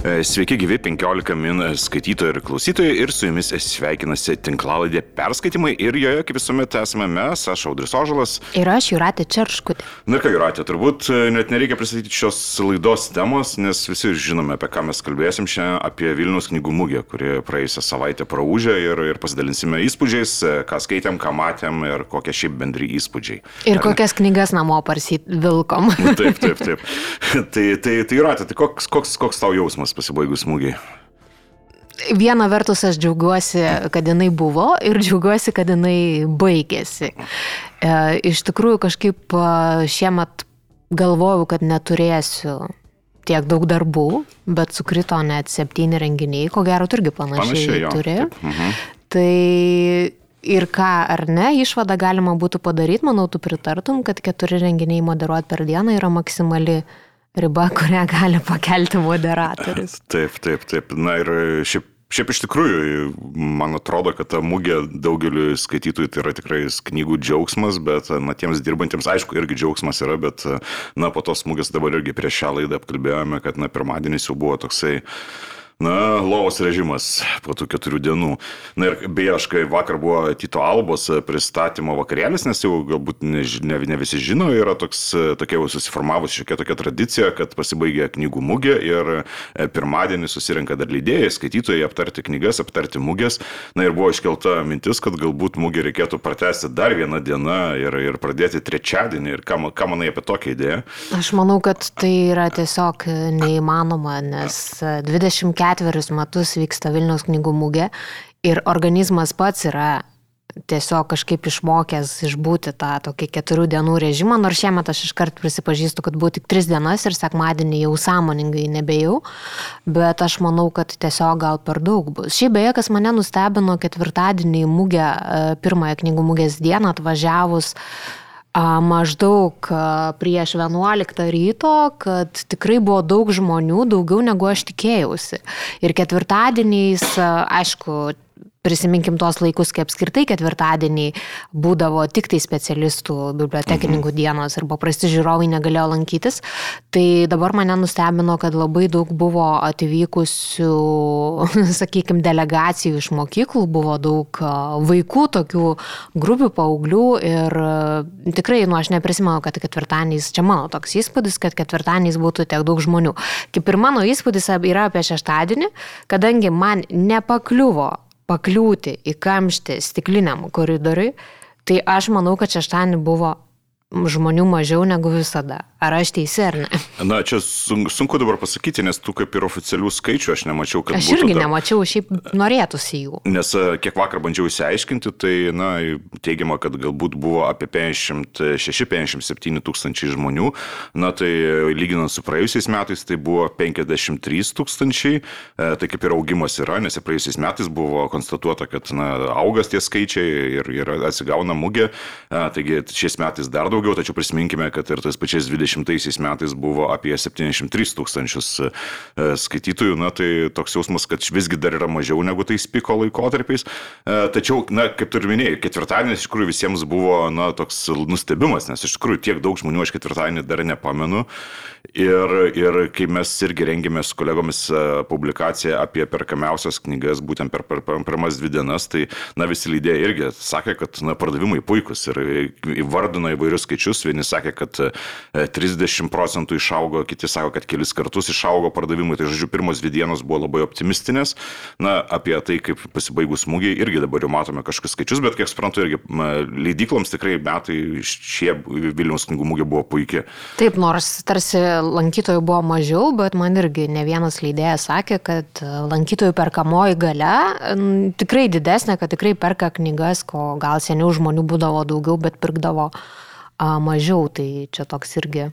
E, sveiki gyvi 15 min skaitytojai ir klausytojai ir su jumis sveikinasi tinklalaidė perskaitimai ir joje, kaip visuomet, esame mes, aš Audris Ožalas. Ir aš Juratė Čerškutė. Na ką, Juratė, turbūt e, net nereikia pristatyti šios laidos temos, nes visi žinome, apie ką mes kalbėsim šiandien, apie Vilnius knygų mugę, kuri praėjusią savaitę praūžė ir, ir pasidalinsime įspūdžiais, e, ką skaitėm, ką matėm ir kokie šiaip bendri įspūdžiai. Ir kokias knygas namo parsit vilkom. taip, taip, taip. tai, tai, tai Juratė, tai koks, koks, koks tau jausmas? Pasibaigus smūgiai? Viena vertus aš džiaugiuosi, kad jinai buvo ir džiaugiuosi, kad jinai baigėsi. E, iš tikrųjų kažkaip e, šiemet galvojau, kad neturėsiu tiek daug darbų, bet sukrito net septyni renginiai, ko gero irgi panašiai, panašiai jo, turi. Taip, mhm. Tai ir ką ar ne, išvada galima būtų padaryti, manau, tu pritartum, kad keturi renginiai moderuoti per dieną yra maksimali riba, kurią gali pakelti moderatorius. Taip, taip, taip. Na ir šiaip Šiaip iš tikrųjų, man atrodo, kad ta mūgė daugeliu skaitytojų tai yra tikrai knygų džiaugsmas, bet na, tiems dirbantiems, aišku, irgi džiaugsmas yra, bet na, po tos mūgės dabar irgi prieš šią laidą apkalbėjome, kad na, pirmadienis jau buvo toksai Na, lovos režimas po tų keturių dienų. Na ir beje, aš kai vakar buvo Tito Albos pristatymo vakarėlis, nes jau galbūt ne, ne, ne visi žino, yra toks, tokia jau susiformavusi šiokia tokia tradicija, kad pasibaigia knygų mugė ir e, pirmadienį susirinka dar lydėjai, skaitytojai aptarti knygas, aptarti mugės. Na ir buvo iškelta mintis, kad galbūt mugė reikėtų pratesti dar vieną dieną ir, ir pradėti trečiadienį. Ir ką, ką manai apie tokią idėją? Aš manau, kad tai yra tiesiog neįmanoma, nes 24 ketverius metus vyksta Vilniaus knygų mūgė ir organizmas pats yra tiesiog kažkaip išmokęs išbūti tą tokį keturių dienų režimą, nors šiemet aš iškart prisipažįstu, kad buvo tik tris dienas ir sekmadienį jau sąmoningai nebejau, bet aš manau, kad tiesiog gal per daug bus. Šiaip beje, kas mane nustebino ketvirtadienį į mūgę, e, pirmąją knygų mūgės dieną atvažiavus maždaug prieš 11 ryto, kad tikrai buvo daug žmonių, daugiau negu aš tikėjausi. Ir ketvirtadieniais, aišku, Prisiminkim tuos laikus, kai apskritai ketvirtadieniai būdavo tik tai specialistų bibliotekininkų mhm. dienos ir paprasti žiūrovai negalėjo lankytis. Tai dabar mane nustebino, kad labai daug buvo atvykusių, sakykime, delegacijų iš mokyklų, buvo daug vaikų, tokių grupių paauglių ir tikrai, nu, aš neprisimenu, kad ketvirtadieniais, čia mano toks įspūdis, kad ketvirtadieniais būtų tiek daug žmonių. Kaip ir mano įspūdis yra apie šeštadienį, kadangi man nepakliuvo pakliūti į kamštį stikliniam koridoriui, tai aš manau, kad šeštadienį buvo žmonių mažiau negu visada. Ar aš teisi ar ne? Na, čia sunku dabar pasakyti, nes tu kaip ir oficialių skaičių aš nemačiau, kad... Aš irgi ta... nemačiau, šiaip norėtųsi jų. Nes e, kiek vakar bandžiau įsiaiškinti, tai, na, teigiama, kad galbūt buvo apie 56-57 tūkstančiai žmonių. Na, tai lyginant su praėjusiais metais, tai buvo 53 tūkstančiai. E, tai kaip ir augimas yra, nes praėjusiais metais buvo konstatuota, kad, na, augas tie skaičiai ir, ir atsigauna mugė. E, taigi šiais metais dar daugiau, tačiau prisiminkime, kad ir tais pačiais 20 20 metais buvo apie 73 tūkstančius e, skaitytojų, na tai toks jausmas, kad visgi dar yra mažiau negu tais piko laikotarpiais. E, tačiau, na, kaip tu ir minėjai, ketvirtadienis iš tikrųjų visiems buvo, na, toks nustebimas, nes iš tikrųjų tiek daug žmonių aš ketvirtadienį dar nepamenu. Ir, ir kai mes irgi rengėme su kolegomis e, publikaciją apie perkamiausias knygas, būtent per, per, per pirmas dvi dienas, tai, na, visi lydėjai irgi sakė, kad, na, pardavimai puikus ir įvardino įvairius skaičius. Vieni sakė, kad 30 procentų išaugo, kiti sako, kad kelis kartus išaugo pardavimai. Tai, žodžiu, pirmos dvi dienos buvo labai optimistinės. Na, apie tai, kaip pasibaigus smūgiai, irgi dabar jau matome kažkokius skaičius, bet kiek suprantu, irgi leidykloms tikrai metai šie Vilniaus knygų mūgė buvo puikiai. Taip, nors tarsi lankytojų buvo mažiau, bet man irgi ne vienas leidėjas sakė, kad lankytojų perkamoji gale tikrai didesnė, kad tikrai perka knygas, ko gal seniau žmonių būdavo daugiau, bet pirkdavo mažiau, tai čia toks irgi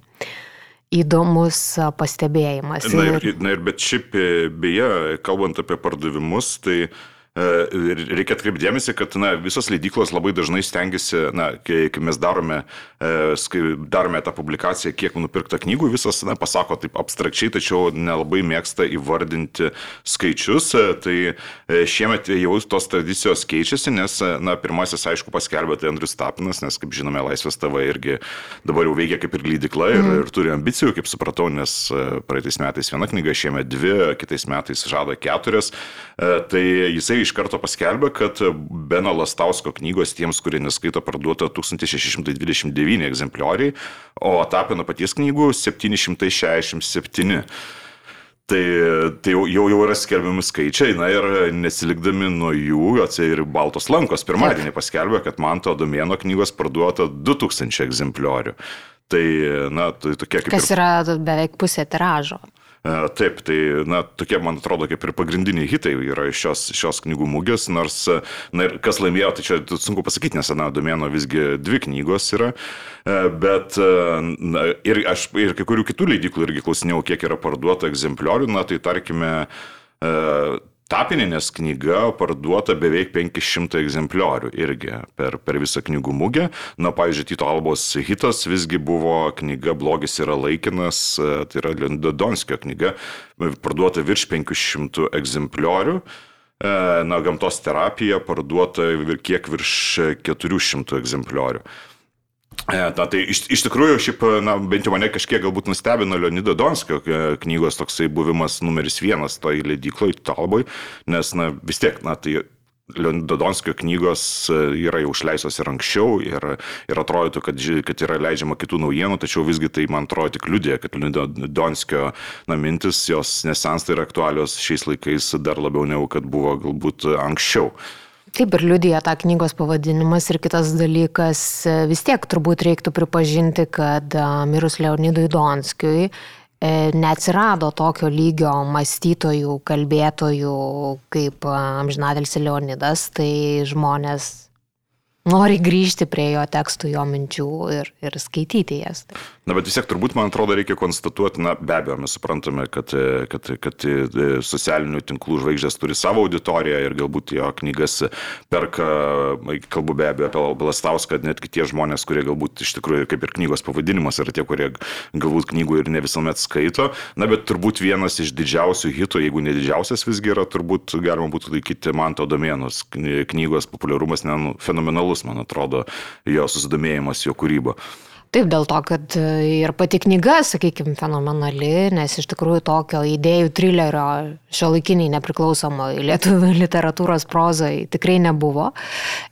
įdomus pastebėjimas. Na ir, na ir bet šiaip e, beje, kalbant apie pardavimus, tai reikia atkreipdėmėsi, kad na, visos leidyklos labai dažnai stengiasi, na, kai, kai mes darome, darome tą publikaciją, kiek nupirkta knygų, visas na, pasako taip abstrakčiai, tačiau nelabai mėgsta įvardinti skaičius. Tai šiemet jau tos tradicijos keičiasi, nes na, pirmasis, aišku, paskelbė tai Andrius Tapinas, nes, kaip žinome, Laisvės TV irgi dabar jau veikia kaip ir leidikla ir, mm. ir turi ambicijų, kaip supratau, nes praeitais metais viena knyga, šiemet dvi, kitais metais žada keturias. Tai jisai iš karto paskelbė, kad Beno Lastausko knygos tiems, kurie neskaito, parduota 1629 egzemplioriai, o Tapino paties knygų 767. Tai, tai jau, jau, yra skelbiami skaičiai, na ir nesilikdami nuo jų, atsiai ir Baltos lankos pirmadienį paskelbė, kad Manto Domėno knygos parduota 2000 egzempliorių. Tai, na, tai tokia kaip... Kas ir... yra beveik pusė tiražo. E, taip, tai, na, tokie, man atrodo, kaip ir pagrindiniai hitai yra šios, šios knygų mūgės, nors, na, ir kas laimėjo, tai čia sunku pasakyti, nes, na, domeno visgi dvi knygos yra, e, bet, e, na, ir aš, ir kai kurių kitų leidiklų irgi klausinėjau, kiek yra parduota egzempliorių, na, tai tarkime, Tapininės knyga parduota beveik 500 egzempliorių irgi per, per visą knygų mugę. Na, pavyzdžiui, Tito Albos hitas visgi buvo knyga Blogis yra laikinas, tai yra Lindo Donskio knyga, parduota virš 500 egzempliorių. Na, gamtos terapija parduota kiek virš 400 egzempliorių. Na, e, tai iš, iš tikrųjų, šiaip, na, bent jau mane kažkiek galbūt nustebino Leonido Donskio e, knygos toksai buvimas numeris vienas toj leidykloj, talboj, nes, na, vis tiek, na, tai Leonido Donskio knygos e, yra jau išleistos ir anksčiau ir, ir atrodytų, kad, kad yra leidžiama kitų naujienų, tačiau visgi tai man atrodo tik liudė, kad Leonido Donskio na, mintis, jos nesensta ir aktualios šiais laikais dar labiau negu kad buvo galbūt anksčiau. Taip ir liudija tą knygos pavadinimas ir kitas dalykas, vis tiek turbūt reiktų pripažinti, kad mirus Leonidui Donskiui e, neatsirado tokio lygio mąstytojų, kalbėtojų kaip amžinatelis Leonidas, tai žmonės nori grįžti prie jo tekstų, jo minčių ir, ir skaityti jas. Na, bet vis tiek turbūt, man atrodo, reikia konstatuoti, na, be abejo, mes suprantame, kad, kad, kad socialinių tinklų žvaigždės turi savo auditoriją ir galbūt jo knygas perka, kalbu be abejo apie Blastauską, netgi tie žmonės, kurie galbūt iš tikrųjų, kaip ir knygos pavadinimas, yra tie, kurie galbūt knygų ir ne visuomet skaito. Na, bet turbūt vienas iš didžiausių hitų, jeigu ne didžiausias visgi yra, turbūt galima būtų laikyti Manto domėnus. Knygos populiarumas fenomenalus svarbus, man atrodo, jo susidomėjimas, jo kūryba. Taip, dėl to, kad e, ir pati knyga, sakykime, fenomenali, nes iš tikrųjų tokio idėjų trilerio šio laikiniai nepriklausomai lietuvių literatūros prozai tikrai nebuvo.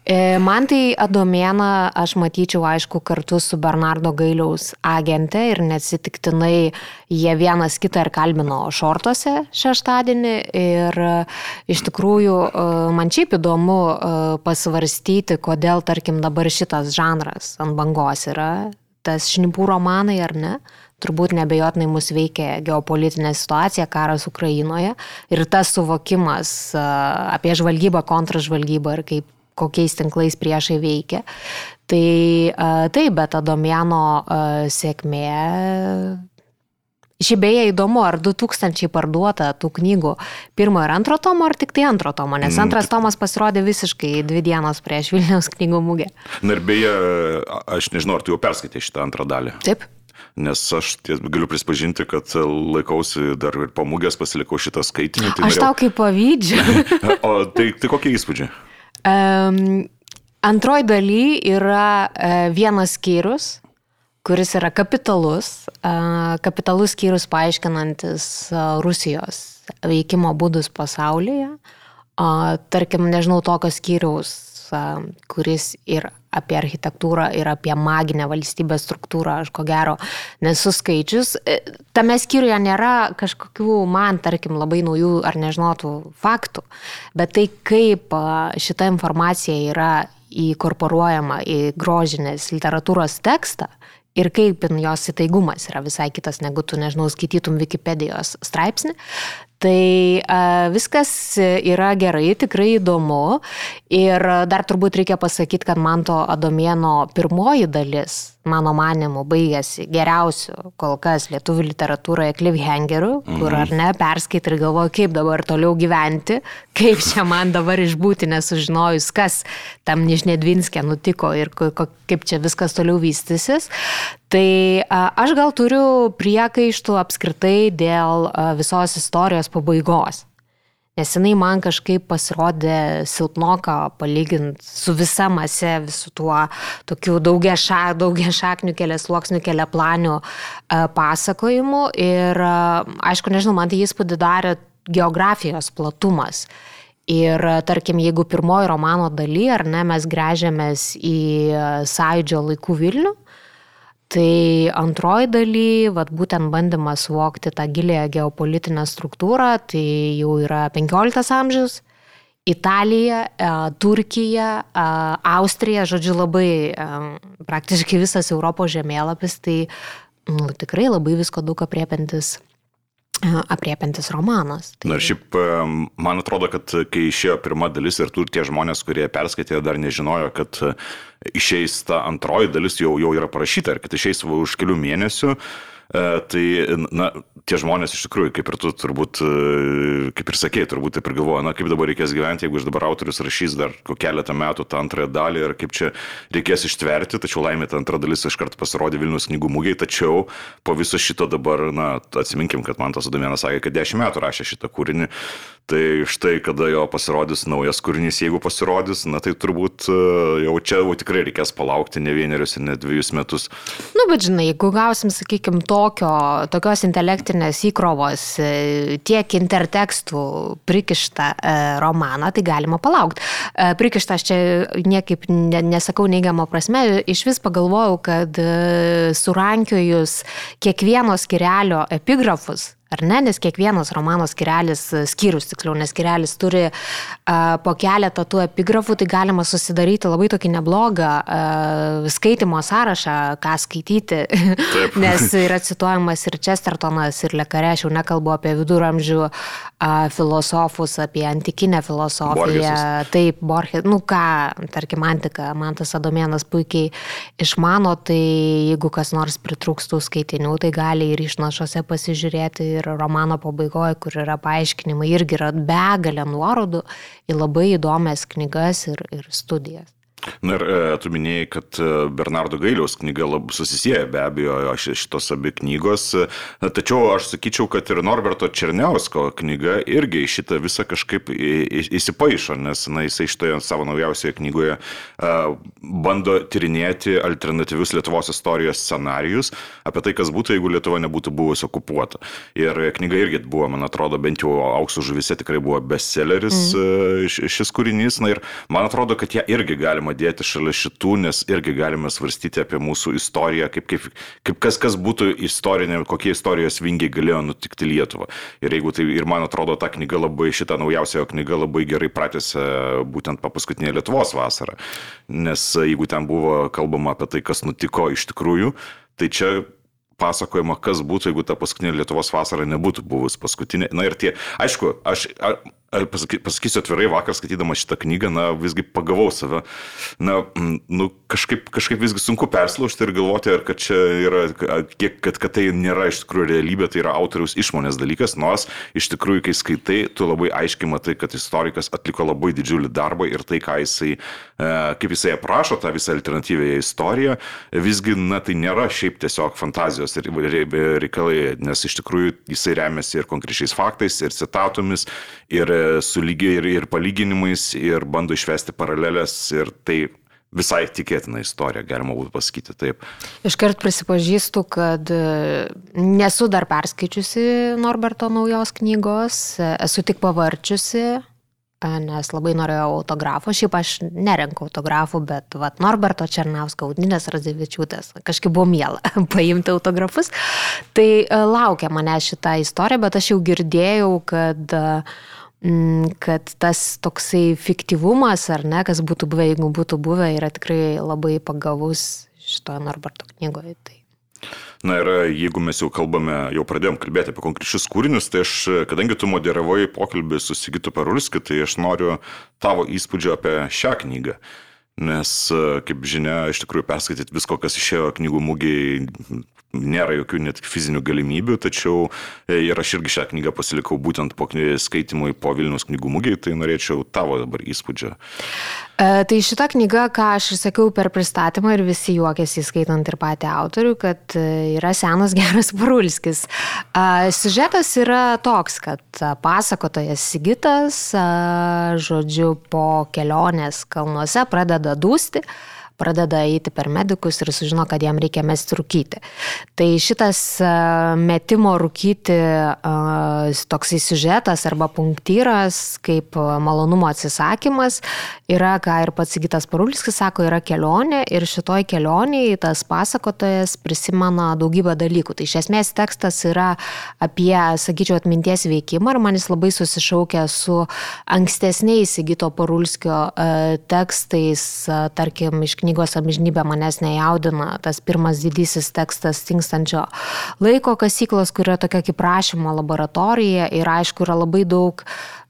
E, man tai Adomėna aš matyčiau, aišku, kartu su Bernardo Gailiaus agente ir neatsitiktinai jie vienas kitą ir kalbino šortuose šeštadienį ir e, iš tikrųjų man šiaip įdomu pasvarstyti, kodėl, tarkim, dabar šitas žanras ant bangos yra tas šnipų romanai ar ne, turbūt nebejotinai mus veikia geopolitinė situacija, karas Ukrainoje ir tas suvokimas apie žvalgybą, kontražvalgybą ir kaip kokiais tinklais priešai veikia. Tai taip, bet Adomjano sėkmė Šiaip beje įdomu, ar 2000 parduota tų knygų pirmo ir antro tomo, ar tik tai antro tomo, nes mm, antras tomas pasirodė visiškai dvi dienos prieš Vilniaus knygų mugę. Na ir beje, aš nežinau, ar tu jau perskaitė šitą antrą dalį. Taip. Nes aš ties, galiu prispažinti, kad laikausi dar ir po mugės pasilikau šitą skaitinį. Tai aš norėjau... tau kaip pavydžiu. o tai, tai kokie įspūdžiai? Um, Antroji daly yra uh, vienas skyrius, kuris yra kapitalus, kapitalus skyrius paaiškinantis Rusijos veikimo būdus pasaulyje. Tarkim, nežinau, tokios skyriaus, kuris ir apie architektūrą, ir apie maginę valstybės struktūrą, aš ko gero nesu skaičius. E, tame skyriuje nėra kažkokių man, tarkim, labai naujų ar nežinotų faktų, bet tai kaip šita informacija yra įkorporuojama į grožinės literatūros tekstą, ir kaip jos įtaigumas yra visai kitas, negu tu, nežinau, skaitytum Wikipedijos straipsnį, Tai a, viskas yra gerai, tikrai įdomu. Ir dar turbūt reikia pasakyti, kad man to Adomėno pirmoji dalis, mano manimu, baigėsi geriausiu kol kas lietuvių literatūroje cliffhangeriu, kur ar ne, perskait ir galvoju, kaip dabar toliau gyventi, kaip čia man dabar išbūti, nesužinojus, kas tam Nižnedvinskė nutiko ir kaip čia viskas toliau vystysis. Tai aš gal turiu priekaištų apskritai dėl visos istorijos pabaigos. Nes jinai man kažkaip pasirodė silpnoka palyginti su visa mase, visų tuo tokiu daugia, ša, daugia šaknių kelias sluoksnių kelia planių pasakojimu. Ir aišku, nežinau, man tai įspūdį darė geografijos platumas. Ir tarkim, jeigu pirmoji romano daly, ar ne, mes grėžiamės į sąjūdžio laikų Vilnių, Tai antroji daly, vat, būtent bandymas suvokti tą gilėją geopolitinę struktūrą, tai jau yra 15 amžius. Italija, e, Turkija, e, Austrija, žodžiu, labai e, praktiškai visas Europos žemėlapis, tai nu, tikrai labai visko daug apriepintis apriepiantis romanas. Tai... Na ir šiaip, man atrodo, kad kai išėjo pirma dalis ir tur tie žmonės, kurie perskaitė, dar nežinojo, kad išeis ta antroji dalis jau, jau yra parašyta ir kad išeis už kelių mėnesių. E, tai, na, tie žmonės iš tikrųjų, kaip ir tu turbūt, e, kaip ir sakėjai, turbūt taip ir galvoja, na, kaip dabar reikės gyventi, jeigu iš dabar autorius rašys dar keletą metų tą antrąją dalį ir kaip čia reikės ištverti, tačiau laimė ta antra dalis iškart pasirodė Vilnius knygų mūgiai, tačiau po viso šito dabar, na, atsiminkim, kad man tas Adomėnas sakė, kad dešimt metų rašė šitą kūrinį, tai štai kada jo pasirodys naujas kūrinys, jeigu pasirodys, na, tai turbūt e, jau čia jau tikrai reikės palaukti ne vienerius ir ne dviejus metus. Na, nu, bet žinai, jeigu gausim, sakykime, to tokio, tokios intelektinės įkrovos, e, tiek intertekstų prikištą e, romaną, tai galima palaukti. Prikištas čia niekaip nesakau neigiamą prasme, iš vis pagalvojau, kad surankiojus kiekvieno skirelio epigrafus, Ar ne, nes kiekvienas romano skirelis, skyrius tiksliau, nes skirelis turi uh, po keletą tų epigrafų, tai galima susidaryti labai tokį neblogą uh, skaitimo sąrašą, ką skaityti, nes yra cituojamas ir Chestertonas, ir Lekarė, aš jau nekalbu apie viduramžių uh, filosofus, apie antikinę filosofiją, Borgesas. taip, Borges, nu ką, tarkim, antika, man tas Adomėnas puikiai išmano, tai jeigu kas nors pritrūkstų skaitinių, tai gali ir išnašose pasižiūrėti ir romano pabaigoje, kur yra paaiškinimai, irgi yra begalė nuorodų į labai įdomias knygas ir, ir studijas. Na ir e, tu minėjai, kad e, Bernardo Gailiaus knyga labai susisieja be abejo šitos abi knygos, e, tačiau aš sakyčiau, kad ir Norberto Černiausko knyga irgi šitą visą kažkaip įsipaišo, nes na, jisai šitoje savo naujausioje knygoje bando tyrinėti alternatyvius Lietuvos istorijos scenarius apie tai, kas būtų, jeigu Lietuva nebūtų buvusi okupuota. Ir knyga irgi buvo, man atrodo, bent jau auksų žuvise tikrai buvo bestselleris mm. šis kūrinys. Na ir man atrodo, kad ją irgi galima dėti šalia šitų, nes irgi galime svarstyti apie mūsų istoriją, kaip, kaip, kaip kas, kas būtų istorinė, kokie istorijos vingiai galėjo nutikti Lietuvą. Ir jeigu tai, ir man atrodo, ta knyga labai, šita naujausia knyga labai gerai pratęsė būtent po paskutinė Lietuvos vasarą. Nes jeigu ten buvo kalbama apie tai, kas nutiko iš tikrųjų, tai čia pasakojama, kas būtų, jeigu ta paskutinė Lietuvos vasara nebūtų buvus paskutinė. Na ir tie, aišku, aš pasaky, pasakysiu atvirai, vakar skaitydamas šitą knygą, na, visgi pagavau save. Na, nu, kažkaip, kažkaip visgi sunku perslaužti ir galvoti, ar kad čia yra, kiek, kad, kad tai nėra iš tikrųjų realybė, tai yra autoriaus išmonės dalykas, nors iš tikrųjų, kai skaitai, tu labai aiškiai matai, kad istorikas atliko labai didžiulį darbą ir tai, ką jisai, e, kaip jisai aprašo tą visą alternatyvę istoriją, visgi, na, tai nėra šiaip tiesiog fantazijos reikalai, nes iš tikrųjų jisai remiasi ir konkrečiais faktais, ir citatomis, ir su lygiai ir, ir palyginimais ir bando išvesti paralelės ir tai visai tikėtina istorija, galima būtų pasakyti taip. Iškart prisipažįstu, kad e, nesu dar perskaičiusi Norberto naujos knygos, esu tik pavarčiusi, e, nes labai norėjau autografo. Šiaip aš nerenku autografų, bet vat, Norberto Černausko, Audinės Radzevičiūtės, kažkaip buvo miela paimti autografus. Tai e, laukia mane šitą istoriją, bet aš jau girdėjau, kad uh, kad tas toksai fiktyvumas, ar ne, kas būtų buvę, jeigu būtų buvę, yra tikrai labai pagavus šitoje Norberto knygoje. Tai. Na ir jeigu mes jau kalbame, jau pradėjom kalbėti apie konkrečius kūrinius, tai aš, kadangi tu moderavai pokalbį su Sigitu Parulskiu, tai aš noriu tavo įspūdžio apie šią knygą. Nes, kaip žinia, iš tikrųjų perskaityti visko, kas išėjo knygų mūgiai, nėra jokių net fizinių galimybių, tačiau e, ir aš irgi šią knygą pasilikau būtent po skaitimui po Vilnius knygų mūgiai, tai norėčiau tavo dabar įspūdžio. E, tai šita knyga, ką aš ir sakiau per pristatymą ir visi juokėsi įskaitant ir patį autorių, kad e, yra senas geras Parulskis. E, siužetas yra toks, kad pasakotojas Sigitas, e, žodžiu, po kelionės kalnuose pradeda dūsti pradeda eiti per medikus ir sužino, kad jam reikia mesti rūkyti. Tai šitas e, metimo rūkyti e, toksai siužetas arba punktyras kaip malonumo atsisakymas yra, ką ir pats Sigitas Parulskis sako, yra kelionė ir šitoj kelionėje tas pasakotojas prisimena daugybę dalykų. Tai iš esmės tekstas yra apie, sakyčiau, atminties veikimą ir man jis labai susišaukia su ankstesniais Sigito Parulskio e, tekstais, tarkim, iš knygos amžinybė manęs nejaudina, tas pirmas didysis tekstas tinkstančio laiko kasyklos, kur yra tokia kaip rašymo laboratorija ir aišku yra labai daug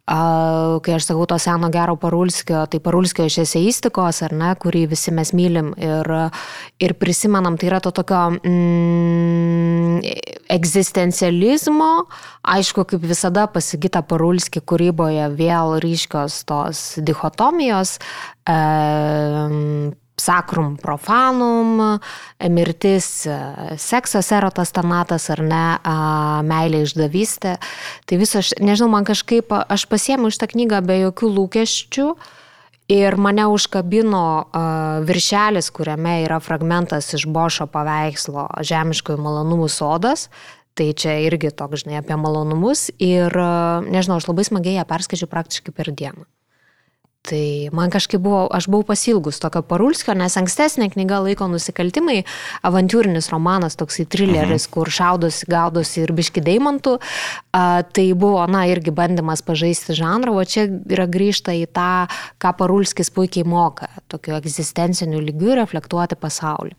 kai aš sakau to seno gero Parulskio, tai Parulskio iš eseistikos, ar ne, kurį visi mes mylim ir, ir prisimenam, tai yra to tokio mm, egzistencializmo, aišku, kaip visada pasigita Parulskį kūryboje vėl ryškios tos dichotomijos. E, sakrum profanum, mirtis, seksas, erotas, tanatas ar ne, meilė išdavystė. Tai viso, aš, nežinau, man kažkaip, aš pasiemu šitą knygą be jokių lūkesčių. Ir mane užkabino uh, viršelis, kuriame yra fragmentas iš Bošo paveikslo Žemiškojų malonumų sodas. Tai čia irgi toks, žinai, apie malonumus. Ir, uh, nežinau, aš labai smagiai ją perskaičiu praktiškai per dieną. Tai man kažkaip buvo, aš buvau pasilgus tokio Parulskio, nes ankstesnė knyga laiko nusikaltimai, avantūrinis romanas, toksai trileris, mhm. kur šaudosi, gaudosi ir biški deimantų. A, tai buvo, na, irgi bandymas pažaisti žanrą, o čia yra grįžta į tą, ką Parulskis puikiai moka, tokiu egzistenciniu lygiu reflektuoti pasaulį.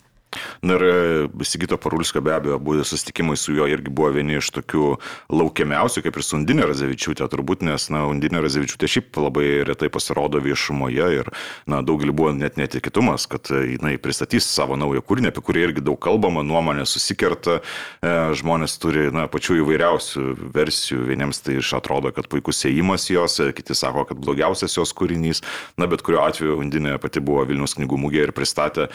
Na ir e, Sigito Parulskio be abejo, buvo susitikimai su juo irgi buvo vieni iš tokių laukiamiausių, kaip ir su Undinė Razevičiūtė turbūt, nes, na, Undinė Razevičiūtė šiaip labai retai pasirodo viešumoje ir, na, daugelį buvo net netikėtumas, kad e, jinai pristatys savo naują kūrinį, apie kurį irgi daug kalbama, nuomonė susikerta, e, žmonės turi, na, pačių įvairiausių versijų, vieniems tai iš atrodo, kad puikus įėjimas jos, kiti sako, kad blogiausias jos kūrinys, na, bet kuriuo atveju Undinė pati buvo Vilnius knygų mūgė ir pristatė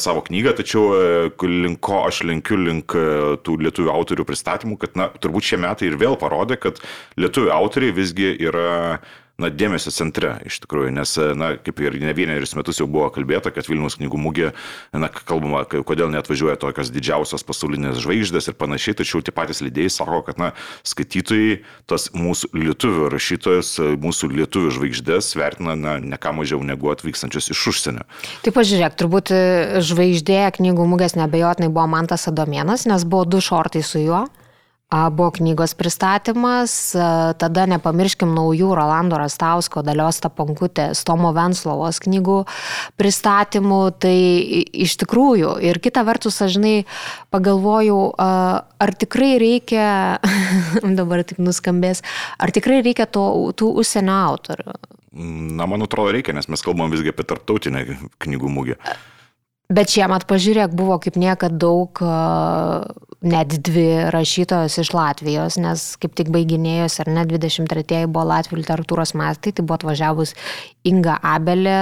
savo knygą, tačiau sakyčiau, e, link ko aš lenkiu link e, tų lietuvių autorių pristatymų, kad, na, turbūt šie metai ir vėl parodė, kad lietuvių autoriai visgi yra na, dėmesio centre iš tikrųjų, nes, na, kaip ir ne vienerius metus jau buvo kalbėta, kad Vilnius knygų mūgė, na, kalbama, kodėl neatvažiuoja tokios didžiausios pasaulinės žvaigždės ir panašiai, tačiau tie patys lydėjai sako, kad, na, skaitytojai, tas mūsų lietuvių rašytojas, mūsų lietuvių žvaigždės vertina, na, ne ką mažiau negu atvykstančius iš užsienio. Taip, pažiūrėk, turbūt žvaigždė knygų mūgės nebejotinai buvo Mantas Adomėnas, nes buvo du šortai su juo. Buvo knygos pristatymas, tada nepamirškim naujų Rolando Rastausko, Dalios Tapankutė, Tomo Venslovos knygų pristatymų. Tai iš tikrųjų ir kita vertus, aš žinai, pagalvojau, ar tikrai reikia, dabar tik nuskambės, ar tikrai reikia to, tų užsienio autorių? Na, man atrodo, reikia, nes mes kalbam visgi apie tarptautinę knygų mūgį. Bet šiemet, pažiūrėk, buvo kaip niekad daug, net dvi rašytojos iš Latvijos, nes kaip tik baiginėjus, ar ne, 23-ieji buvo Latvijų literatūros metai, tai buvo atvažiavus Inga Abelė,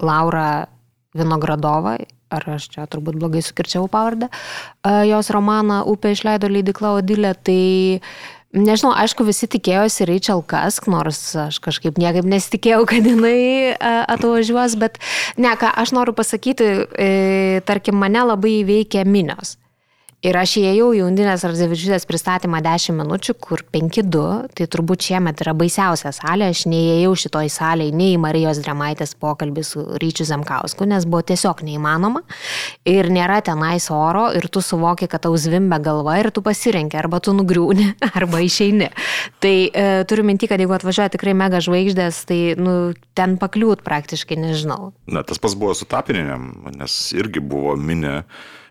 Laura Vinogradova, ar aš čia turbūt blogai sukirčiau pavardę, jos romaną Upė išleido leidikla Odilė, tai Nežinau, aišku, visi tikėjosi Rachel Kask, nors aš kažkaip niekaip nesitikėjau, kad jinai atvažiuos, bet ne, ką aš noriu pasakyti, e, tarkim, mane labai veikia minios. Ir aš įėjau į Undinės Radzevičiūtės pristatymą 10 minučių, kur 5-2, tai turbūt šiemet yra baisiausia salė, aš neįėjau šitoj salėje nei į Marijos Dremaitės pokalbį su Ryčiu Zemkausku, nes buvo tiesiog neįmanoma ir nėra tenais oro ir tu suvoki, kad tau zvimbia galva ir tu pasirenki, arba tu nugriūni, arba išeini. Tai e, turiu minti, kad jeigu atvažiuoja tikrai mega žvaigždės, tai nu, ten pakliūt praktiškai nežinau. Na, tas pas buvo su tapinėm, nes irgi buvo minė.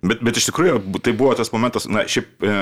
Bet, bet iš tikrųjų tai buvo tas momentas, na, šiaip e,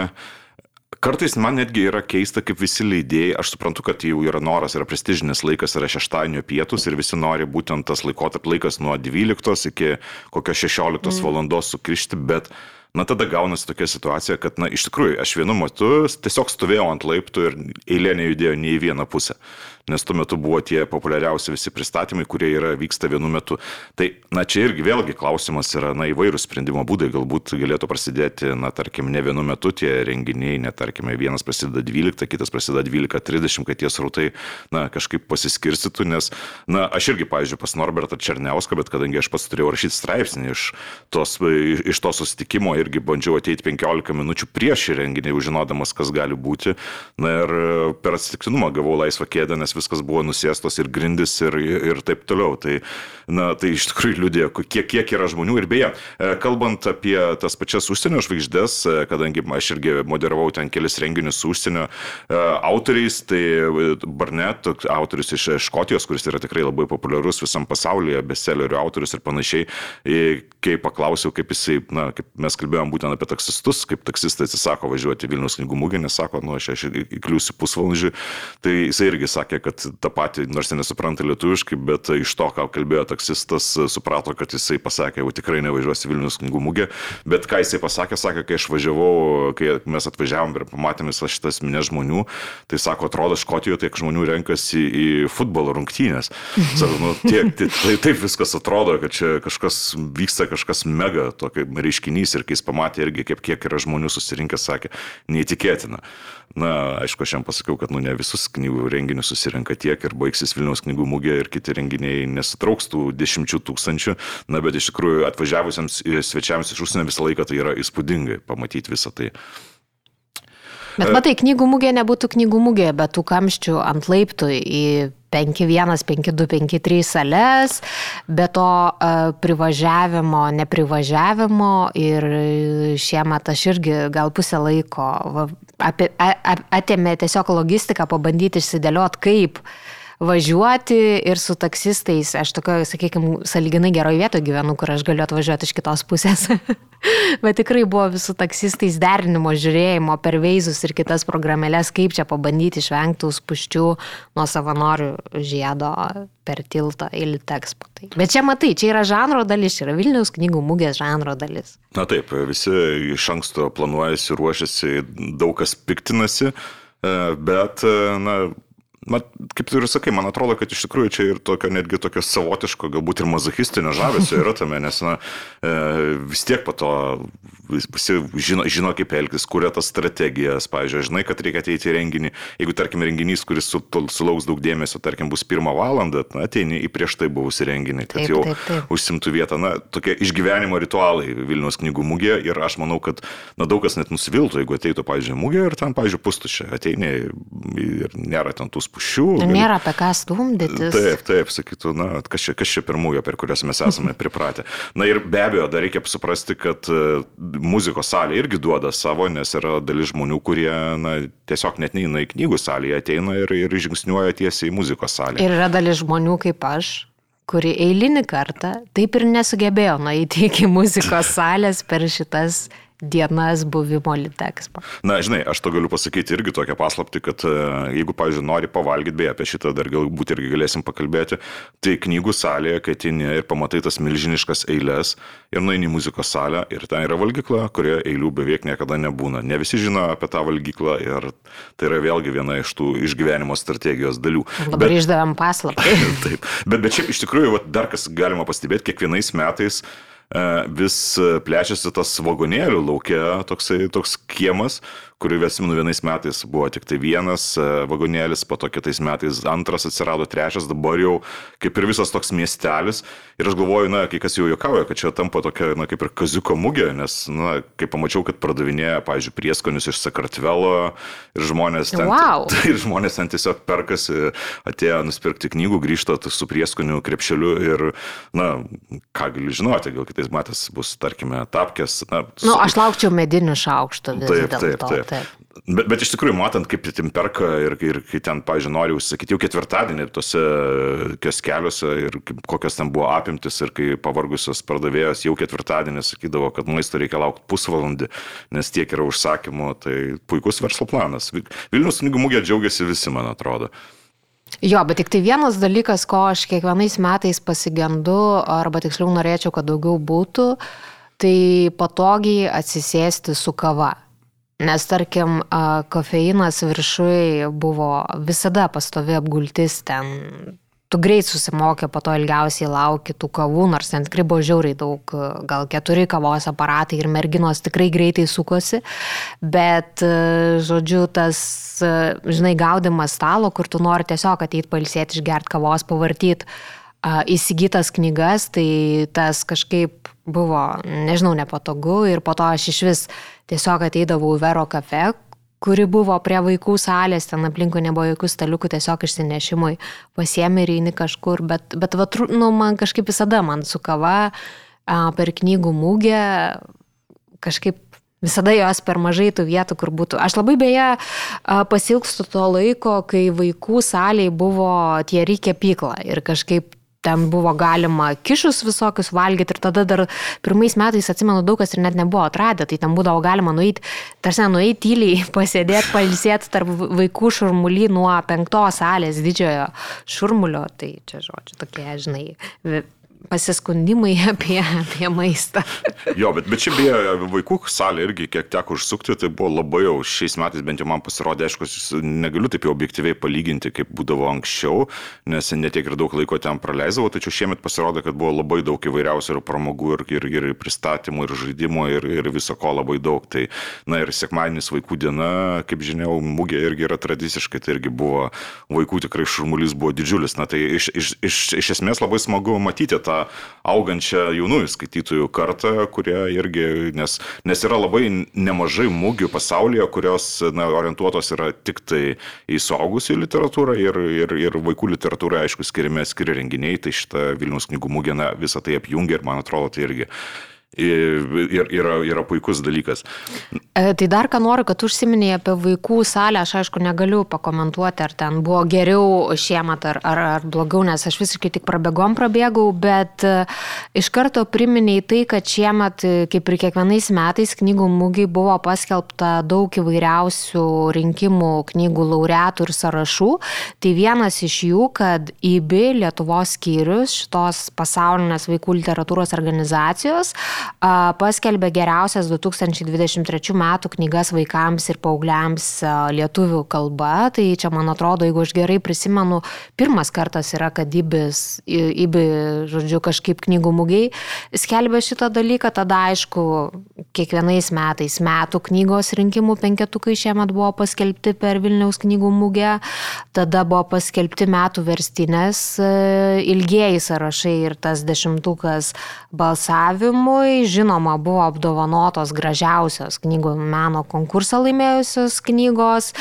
kartais man netgi yra keista, kaip visi leidėjai, aš suprantu, kad jau yra noras, yra prestižinis laikas, yra šeštadienio pietus ir visi nori būtent tas laikotarp laikas nuo 12 iki kokios 16 mm. valandos sukrišti, bet na tada gaunasi tokia situacija, kad, na, iš tikrųjų, aš vienu metu tiesiog stovėjau ant laiptų ir eilė nejudėjo nei į vieną pusę nes tuo metu buvo tie populiariausi visi pristatymai, kurie yra, vyksta vienu metu. Tai, na, čia irgi vėlgi klausimas yra, na, įvairūs sprendimo būdai, galbūt galėtų prasidėti, na, tarkim, ne vienu metu tie renginiai, net, tarkime, vienas prasideda 12, kitas prasideda 12.30, kad tie srautai, na, kažkaip pasiskirstytų, nes, na, aš irgi, pavyzdžiui, pas Norbertą Černiauską, bet kadangi aš pats turėjau rašyti straipsnį iš, tos, iš to susitikimo, irgi bandžiau ateiti 15 minučių prieš renginį, žinodamas, kas gali būti, na, ir per atsitiktinumą gavau laisvą kėdę, nes viskas buvo nusėstos ir grindis ir, ir taip toliau. Tai, na, tai iš tikrųjų liūdė, kiek, kiek yra žmonių. Ir beje, e, kalbant apie tas pačias užsienio žvaigždės, e, kadangi aš irgi moderavau ten kelis renginius su užsienio e, autoriais, tai Barnet, autorius iš Škotijos, kuris yra tikrai labai populiarus visam pasaulyje, bestsellerių autorius ir panašiai, kai paklausiau, kaip jisai, na, kaip mes kalbėjom būtent apie taksistus, kaip taksistai atsisako važiuoti Vilnius knygų mūgį, nes sako, nu, aš įkliūsiu pusvalandžiui, tai jisai irgi sakė, kad tą patį, nors jie nesupranta lietuviškai, bet iš to, ką kalbėjo taksistas, suprato, kad jisai pasakė, jau tikrai nevažiuosi Vilnius knygų mugė. Bet ką jisai pasakė, sakė, kai aš važiavau, kai mes atvažiavom ir pamatėme visas šitas minės žmonių, tai sako, atrodo, Škotijoje tiek žmonių renkasi į futbolo rungtynės. Sako, nu, tiek, tai, tai taip viskas atrodo, kad čia kažkas vyksta, kažkas mega tokio reiškinys ir kai jis pamatė irgi, kaip kiek yra žmonių susirinkę, sakė, neįtikėtina. Na, aišku, aš jam pasakiau, kad nu, ne visus knygų renginius susirenka tiek ir baigsis Vilniaus knygų mūgė ir kiti renginiai nesutrauks tų dešimčių tūkstančių. Na, bet iš tikrųjų atvažiavusiems svečiams iš užsienio visą laiką tai yra įspūdingai pamatyti visą tai. Bet matai, knygų mūgė nebūtų knygų mūgė, bet tų kamščių ant laiptų į 5-1, 5-2, 5-3 sales, be to uh, privažiavimo, neprivažiavimo ir šiemet aš irgi gal pusę laiko apie, atėmė tiesiog logistiką, pabandyti išsidėlioti, kaip uh, važiuoti ir su taksistais. Aš tokio, sakykime, saliginai geroje vietoje gyvenu, kur aš galiu atvažiuoti iš kitos pusės. Bet tikrai buvo visų taksistais derinimo žiūrėjimo per veizus ir kitas programėlės, kaip čia pabandyti išvengti spuščių nuo savanorių žiedo per tiltą į Litexpo. Tai. Bet čia matai, čia yra žanro dalis, čia yra Vilniaus knygų mūgės žanro dalis. Na taip, visi iš anksto planuojasi, ruošiasi, daug kas piktinasi, e, bet, e, na, Mat, kaip tu ir sakai, man atrodo, kad iš tikrųjų čia ir tokio netgi tokio savotiško, galbūt ir mazochistinio žavesio yra tame, nes na, e, vis tiek po to visi žino, žino kaip elgtis, kuria tas strategijas, pavyzdžiui, žinai, kad reikia ateiti į renginį, jeigu, tarkim, renginys, kuris su, sulauks daug dėmesio, tarkim, bus pirmą valandą, na, ateini į prieš tai buvusi renginį, kad taip, jau taip, taip. užsimtų vietą, na, tokie išgyvenimo ritualai Vilnius knygų mūgė ir aš manau, kad, na, daug kas net nusiviltų, jeigu ateitų, pavyzdžiui, mūgė ir ten, pavyzdžiui, pustušė, ateini ir nėra ten tų spušių. Gali... Nėra apie ką stumdytis. Taip, taip, sakytų, na, kas čia, kas čia pirmųjų, per kurias mes esame pripratę. Na ir be abejo, dar reikia suprasti, kad muzikos salė irgi duoda savo, nes yra dalis žmonių, kurie na, tiesiog net neina į knygų salę, ateina ir, ir žingsniuoja tiesiai į muzikos salę. Ir yra dalis žmonių kaip aš, kuri eilinį kartą taip ir nesugebėjo nueiti iki muzikos salės per šitas dienas buvimo Litexpo. Na, žinai, aš to galiu pasakyti irgi tokią paslapti, kad e, jeigu, pavyzdžiui, nori pavalgyti, beje, apie šitą dar galbūt irgi galėsim pakalbėti, tai knygų salėje, kai atini ir pamatai tas milžiniškas eilės ir nueini į muzikos salę ir ten yra valgykla, kurioje eilių beveik niekada nebūna. Ne visi žino apie tą valgyklą ir tai yra vėlgi viena iš tų išgyvenimo strategijos dalių. Dabar išdavėm paslaptį. Taip, bet, bet šiaip iš tikrųjų, va, dar kas galima pastebėti, kiekvienais metais vis plečiasi tas vagonėlių laukia, toksai, toks kiemas, kurių atsimenu vienais metais buvo tik tai vienas e, vagonėlis, po to kitais metais antras atsirado, trečias, dabar jau kaip ir visas toks miestelis. Ir aš galvoju, na, kai kas jau juokauja, kad čia tampa tokia, na, kaip ir kaziuko mugė, nes, na, kai pamačiau, kad pardavinėja, pavyzdžiui, prieskonius iš Sakartvelo ir žmonės ten, wow. ir žmonės ten tiesiog perkasi, atėjo nusipirkti knygų, grįžta su prieskoniu krepšeliu ir, na, ką gali žinoti, gal kitais metais bus, tarkime, tapkės. Na, su... Nu, aš laukčiau medinių šaukštų. Taip, taip, taip. Bet, bet iš tikrųjų, matant, kaip tim perka ir, ir kai ten, pažiūrėjau, noriu užsakyti jau ketvirtadienį tose keskeliuose ir kokios ten buvo apimtis ir kai pavargusios pardavėjas jau ketvirtadienį sakydavo, kad maisto reikia laukti pusvalandį, nes tiek yra užsakymų, tai puikus verslo planas. Vilnius knygų mugė džiaugiasi visi, man atrodo. Jo, bet tik tai vienas dalykas, ko aš kiekvienais metais pasigendu, arba tiksliau norėčiau, kad daugiau būtų, tai patogiai atsisėsti su kava. Nes tarkim, kofeinas viršui buvo visada pastovi apgultis ten. Tu greit susimokė, po to ilgiausiai lauki tų kavų, nors ten tikrai buvo žiauriai daug, gal keturi kavos aparatai ir merginos tikrai greitai sukosi, bet, žodžiu, tas, žinai, gaudimas stalo, kur tu nori tiesiog ateiti pailsėti, išgerti kavos, pavartyti įsigytas knygas, tai tas kažkaip buvo, nežinau, nepatogu ir po to aš iš vis tiesiog ateidavau į Vero kafe, kuri buvo prie vaikų salės, ten aplinkui nebuvo jokių staliukų, tiesiog išsinešimui pasiemi ir eini kažkur, bet, bet va, nu, man kažkaip visada man su kava per knygų mūgę kažkaip Visada jos per mažai tų vietų, kur būtų. Aš labai beje pasilgstu to laiko, kai vaikų saliai buvo tie reikia pykla ir kažkaip ten buvo galima kišus visokius valgyti ir tada dar pirmais metais, atsimenu, daug kas ir net nebuvo atradę, tai ten būdavo galima nueiti, tarsi nueiti tyliai, pasėdėti, palsėti tarp vaikų šurmulį nuo penktos salės didžiojo šurmulio, tai čia žodžiu tokie, žinai, pasiskundimai apie, apie maistą. jo, bet, bet čia beje, vaikų salė irgi, kiek teko užsukti, tai buvo labai jau šiais metais bent jau man pasirodė, aišku, negaliu taip jau objektyviai palyginti, kaip būdavo anksčiau, nes netiek ir daug laiko ten praleisdavau, tačiau šiemet pasirodė, kad buvo labai daug įvairiausių ir pramogų, ir, ir, ir pristatymų, ir žaidimų, ir, ir viso ko labai daug. Tai, na ir sekmadienis vaikų diena, kaip žinia, mūgė irgi yra tradiciškai, tai irgi buvo vaikų tikrai šurmulys buvo didžiulis. Na tai iš, iš, iš, iš esmės labai smagu matyti tą augančią jaunųjų skaitytojų kartą, kurie irgi, nes, nes yra labai nemažai mūgių pasaulyje, kurios na, orientuotos yra tik tai į suaugusių literatūrą ir, ir, ir vaikų literatūrą, aišku, skiriami skiri renginiai, tai šitą Vilnius knygų mūgė na, visą tai apjungia ir man atrodo tai irgi ir yra, yra puikus dalykas. E, tai dar ką noriu, kad užsiminėjai apie vaikų salę, aš aišku negaliu pakomentuoti, ar ten buvo geriau šiemet ar, ar, ar blogiau, nes aš visiškai tik prabėgom prabėgau, bet e, iš karto priminėjai tai, kad šiemet, e, kaip ir kiekvienais metais, knygų mūgiai buvo paskelbta daug įvairiausių rinkimų knygų laureatų ir sąrašų. Tai vienas iš jų, kad IBI Lietuvos skyrius šitos pasaulinės vaikų literatūros organizacijos paskelbė geriausias 2023 metų knygas vaikams ir paaugliams lietuvių kalba. Tai čia, man atrodo, jeigu aš gerai prisimenu, pirmas kartas yra, kad Ibis, Ibi, žodžiu, kažkaip knygų mugiai skelbė šitą dalyką. Tada, aišku, kiekvienais metais metų knygos rinkimų penketukai šiemet buvo paskelbti per Vilniaus knygų mugę. Tada buvo paskelbti metų verstinės ilgieji sąrašai ir tas dešimtukas balsavimui žinoma buvo apdovanotos gražiausios knygų meno konkursą laimėjusios knygos.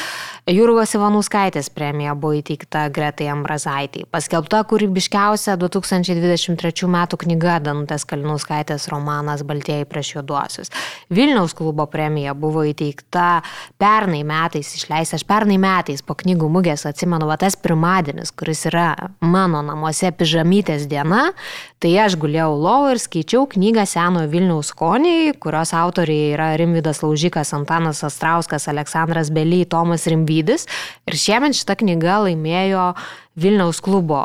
Jurgos Ivanauskaitės premija buvo įteikta Gretai Ambrazaitį. Paskelbta kūrybiškiausia 2023 m. knyga Danutės Kalinauskaitės romanas Baltieji prieš juoduosius. Vilniaus klubo premija buvo įteikta pernai metais, išleista aš pernai metais po knygų mugės, atsimenu, va tas pirmadienis, kuris yra mano namuose pižamytės diena, tai aš guliau lovo ir skaičiau knygą Senojo Vilniaus skoniai, kurios autoriai yra Rimvidas Laužikas, Antanas Astrauskas, Aleksandras Bely, Tomas Rimvydis. Ir šiemet šita knyga laimėjo Vilniaus klubo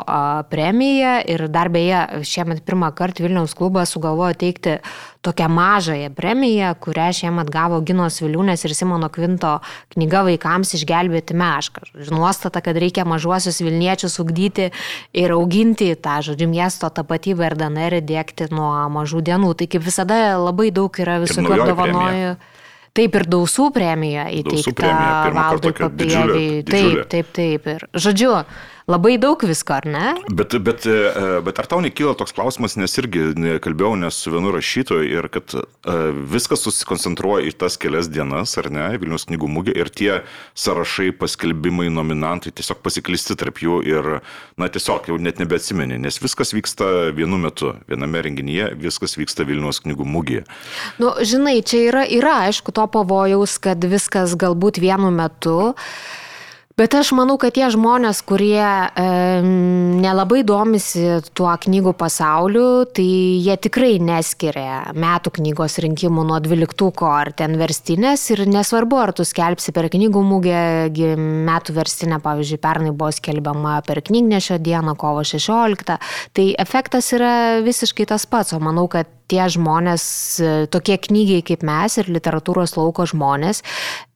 premiją ir dar beje, šiemet pirmą kartą Vilniaus klubas sugalvojo teikti tokią mažąją premiją, kurią šiemet gavo Ginos Viliūnės ir Simono Kvinto knyga vaikams išgelbėti mešką. Nuostata, kad reikia mažuosius Vilniečius ugdyti ir auginti tą, žodžiu, miesto tapatybę ir DNR dėkti nuo mažų dienų. Tai kaip visada labai daug yra visokių apdovanojų. Taip ir dausų premija įteikta valdui papieviai. Taip, taip, taip. Ir, žodžiu, labai daug visko, ar ne? Bet, bet, e, bet ar tau nekyla toks klausimas, nes irgi kalbėjau nes su vienu rašytoju ir kad e, viskas susikoncentruoja į tas kelias dienas, ar ne, Vilnius knygų mūgė ir tie sąrašai, paskelbimai, nominantai tiesiog pasiklisti tarp jų ir, na, tiesiog jau net nebeatsimeni, nes viskas vyksta vienu metu, viename renginyje, viskas vyksta Vilnius knygų mūgėje. Nu, žinai, čia yra, yra aišku to pavojaus, kad viskas galbūt vienu metu. Bet aš manau, kad tie žmonės, kurie e, nelabai domisi tuo knygų pasauliu, tai jie tikrai neskiria metų knygos rinkimų nuo dvyliktuko ar ten verstinės ir nesvarbu, ar tu skelbsi per knygų mūgę metų verstinę, pavyzdžiui, pernai buvo skelbiama per knygnešio dieną, kovo 16, tai efektas yra visiškai tas pats, o manau, kad tie žmonės, e, tokie knygiai kaip mes ir literatūros lauko žmonės,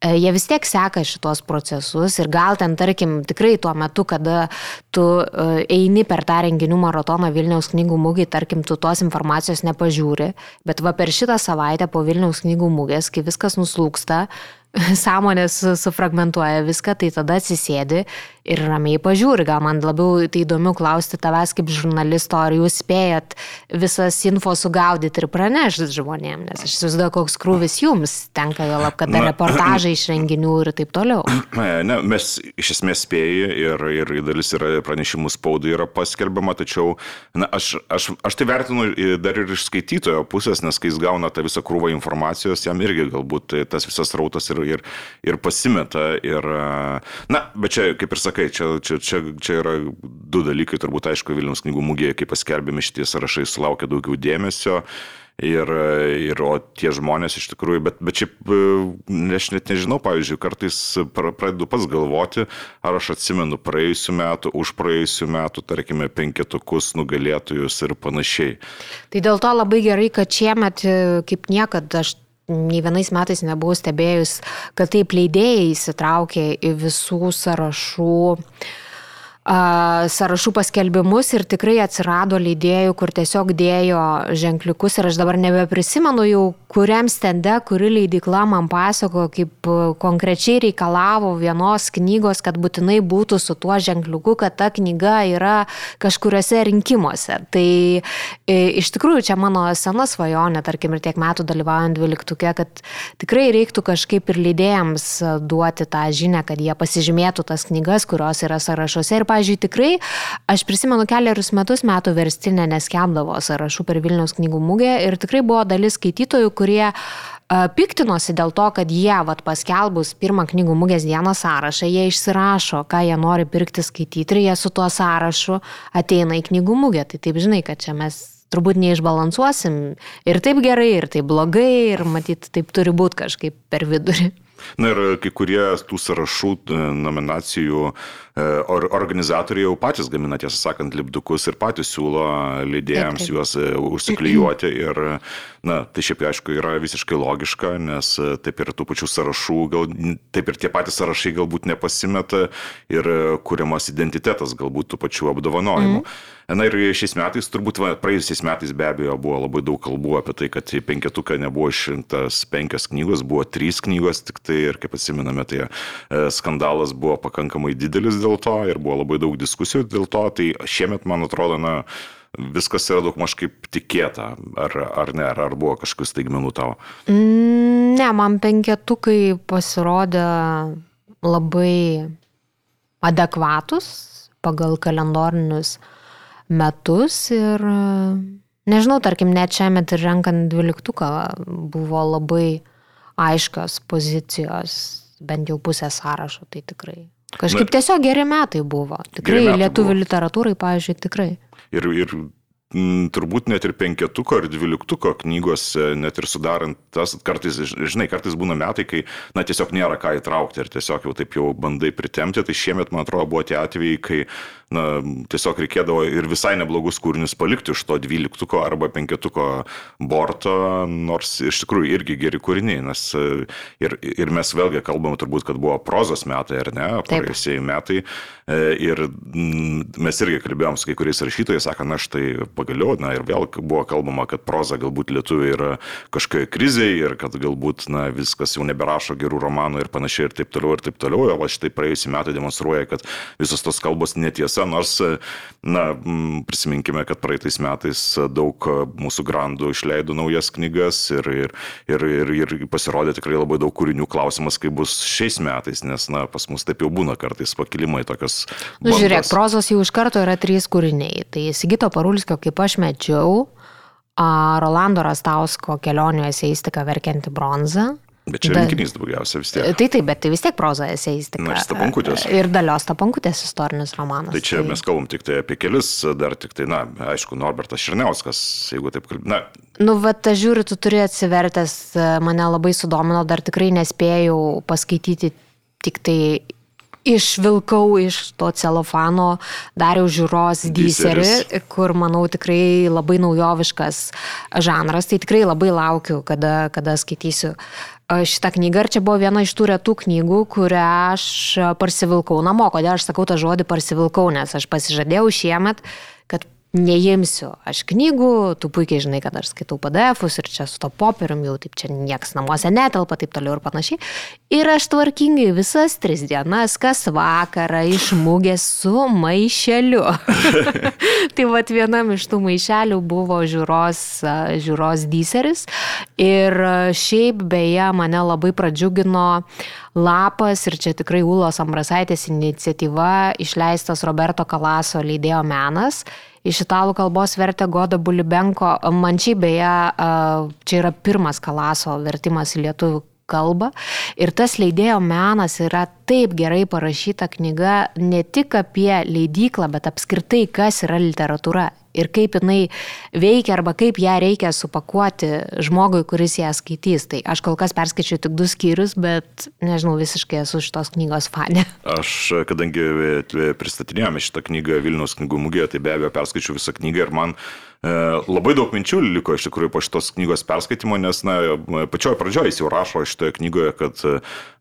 e, jie vis tiek seka šitos procesus ir gal ten, tarkim, tikrai tuo metu, kada tu e, eini per tą renginių maratoną Vilniaus knygų mūgį, tarkim, tu tos informacijos nepažiūri, bet va per šitą savaitę po Vilniaus knygų mūgės, kai viskas nuslūksta, sąmonės sufragmentuoja viską, tai tada atsisėdi ir ramiai pažiūri. Gal man labiau tai įdomu klausti tavęs kaip žurnalisto, ar jūs spėjat visas info sugaudyti ir pranešti žmonėms, nes aš įsivaizduoju, koks krūvis jums tenka, jo lab, kad reportažai iš renginių ir taip toliau. Ne, mes iš esmės spėjai ir, ir dalis yra pranešimų spaudai yra paskelbiama, tačiau na, aš, aš, aš tai vertinu dar ir iš skaitytojo pusės, nes kai jis gauna tą visą krūvą informacijos, jam irgi galbūt tas visas rautas ir, ir, ir pasimeta. Ir, na, bet čia, kaip ir sakai, čia, čia, čia, čia yra du dalykai, turbūt aišku, Vilnius knygų mūgėje, kai paskelbėme šitie sąrašai, sulaukia daugiau dėmesio ir, ir o tie žmonės iš tikrųjų, bet, bet šiaip aš net nežinau, pavyzdžiui, kartais pradedu pats galvoti, ar aš atsimenu praėjusiu metu, už praėjusiu metu, tarkime, penketukus nugalėtojus ir panašiai. Tai dėl to labai gerai, kad šiemet kaip niekada aš nei vienais metais nebuvau stebėjus, kad taip leidėjai įsitraukė į visų sąrašų sąrašų paskelbimus ir tikrai atsirado leidėjų, kur tiesiog dėjo ženkliukus ir aš dabar nebeprisimenu jau, kuriam stende, kuri leidikla man pasako, kaip konkrečiai reikalavo vienos knygos, kad būtinai būtų su tuo ženkliuku, kad ta knyga yra kažkuriuose rinkimuose. Tai e, iš tikrųjų čia mano sena svajonė, tarkim, ir tiek metų dalyvaujant dvyliktukė, kad tikrai reiktų kažkaip ir leidėjams duoti tą žinę, kad jie pasižymėtų tas knygas, kurios yra sąrašuose ir pažiūrėjau, tikrai, aš prisimenu keliarius metus metų verstinę neskemdavo sąrašų per Vilniaus knygų mūgę ir tikrai buvo dalis skaitytojų, kurie piktinosi dėl to, kad jie, vat, paskelbus pirmą knygų mūgės dieną sąrašą, jie išsirašo, ką jie nori pirkti skaityti ir jie su tuo sąrašu ateina į knygų mūgę. Tai taip žinai, kad čia mes turbūt neišbalansuosim ir taip gerai, ir taip blogai, ir matyt, taip turi būti kažkaip per vidurį. Na ir kai kurie tų sąrašų e, nominacijų e, or, organizatoriai jau patys gamina, tiesą sakant, lipdukus ir patys siūlo leidėjams juos e, užsiklijuoti. Ir, na, tai šiaip aišku yra visiškai logiška, nes taip ir tų pačių sąrašų, gal, taip ir tie patys sąrašai galbūt nepasimeta ir kuriamas identitetas galbūt tų pačių apdovanojimų. Mm. Na ir šiais metais, turbūt va, praėjusiais metais be abejo buvo labai daug kalbų apie tai, kad į penketuką nebuvo išrinktas penkios knygos, buvo trys knygos tik tai ir kaip atsiminame, tai e, skandalas buvo pakankamai didelis dėl to ir buvo labai daug diskusijų dėl to, tai šiemet man atrodo, na, viskas yra daug maž kaip tikėta, ar, ar ne, ar, ar buvo kažkokius staigmenų tavo? Mm, ne, man penketukai pasirodė labai adekvatus pagal kalendorinius metus ir nežinau, tarkim, net šiame ir renkant dvyliktuką buvo labai aiškios pozicijos, bent jau pusė sąrašo, tai tikrai. Kažkaip Na, tiesiog geri metai buvo. Tikrai lietuvių buvo. literatūrai, pavyzdžiui, tikrai. Ir, ir m, turbūt net ir penketuko ar dvyliktuko knygos, net ir sudarant tas, kartais, žinai, kartais būna metai, kai, na, tiesiog nėra ką įtraukti ir tiesiog jau taip jau bandai pritemti, tai šiemet, man atrodo, buvo tie atvejai, kai, na, tiesiog reikėdavo ir visai neblogus kūrinius palikti iš to dvyliktuko arba penketuko borto, nors iš tikrųjų irgi geri kūriniai, nes e, ir, ir mes vėlgi kalbam turbūt, kad buvo prozos metai, ar ne, praėjusieji metai. E, ir mes irgi kalbėjom su kai kuriais rašytojais, sako, na štai pagaliau, na ir vėl buvo kalbama, kad proza galbūt lietuviai yra kažkokia krizė ir kad galbūt, na, viskas jau neberašo gerų romanų ir panašiai ir taip toliau ir taip toliau. O štai praėjusį metą demonstruoja, kad visos tos kalbos netiesa, nors, na, prisiminkime, kad praeitais metais daug mūsų grandų išleido naujas knygas ir, ir, ir, ir, ir pasirodė tikrai labai daug kūrinių. Klausimas, kaip bus šiais metais, nes, na, pas mus taip jau būna kartais pakilimai tokios. Nu, žiūrėk, prozos jau iš karto yra trys kūriniai. Tai Sigito Parulskio, kaip aš mečiau, Rolando Rastausko kelionių eseistika verkianti bronza Bet čia da, rinkinys daugiausia vis tiek. Tai taip, bet tai vis tiek proza eseistika. Na, stapankutės. Ir dalios stapankutės istorinis romanas. Tai čia tai... mes kalbam tik tai apie kelis, dar tik tai, na, aišku, Norbertas Širniauskas, jeigu taip kalbame. Nu, va, ta žiūri, tu turi atsivertęs, mane labai sudomino, dar tikrai nespėjau paskaityti tik tai išvilkau iš to celofano dariau žiūros diserį, kur, manau, tikrai labai naujoviškas žanras. Tai tikrai labai laukiu, kada, kada skaitysiu šitą knygą. Ir čia buvo viena iš tų retų knygų, kurią aš parsivilkau namo. Kodėl aš sakau tą žodį parsivilkau, nes aš pasižadėjau šiemet, kad neimsiu aš knygų, tu puikiai žinai, kad aš skaitau PDF-us ir čia su to popierium jau taip čia nieks namuose netelpa, taip toliau ir panašiai. Ir aš tvarkingai visas tris dienas, kas vakarą išmūgęs su maišeliu. tai vad vienam iš tų maišelių buvo žiūros, žiūros dyseris. Ir šiaip beje mane labai pradžiugino lapas ir čia tikrai Ulos Ambrasaitės iniciatyva išleistas Roberto Kalaso leidėjo menas iš italų kalbos vertė Goda Bulibenko. Man čia beje, čia yra pirmas Kalaso vertimas į lietuvių kalbą. Ir tas leidėjo menas yra taip gerai parašyta knyga ne tik apie leidyklą, bet apskritai, kas yra literatūra ir kaip jinai veikia arba kaip ją reikia supakuoti žmogui, kuris ją skaitys. Tai aš kol kas perskaičiu tik du skyrius, bet nežinau, visiškai esu šitos knygos fane. Aš, kadangi pristatinėjome šitą knygą Vilniaus knygų mugėje, tai be abejo perskaičiu visą knygą ir man uh, labai daug minčių liko iš tikrųjų po šitos knygos perskaitimo, nes, na, pačioje pradžioje jis jau rašo šitoje knygoje, kad,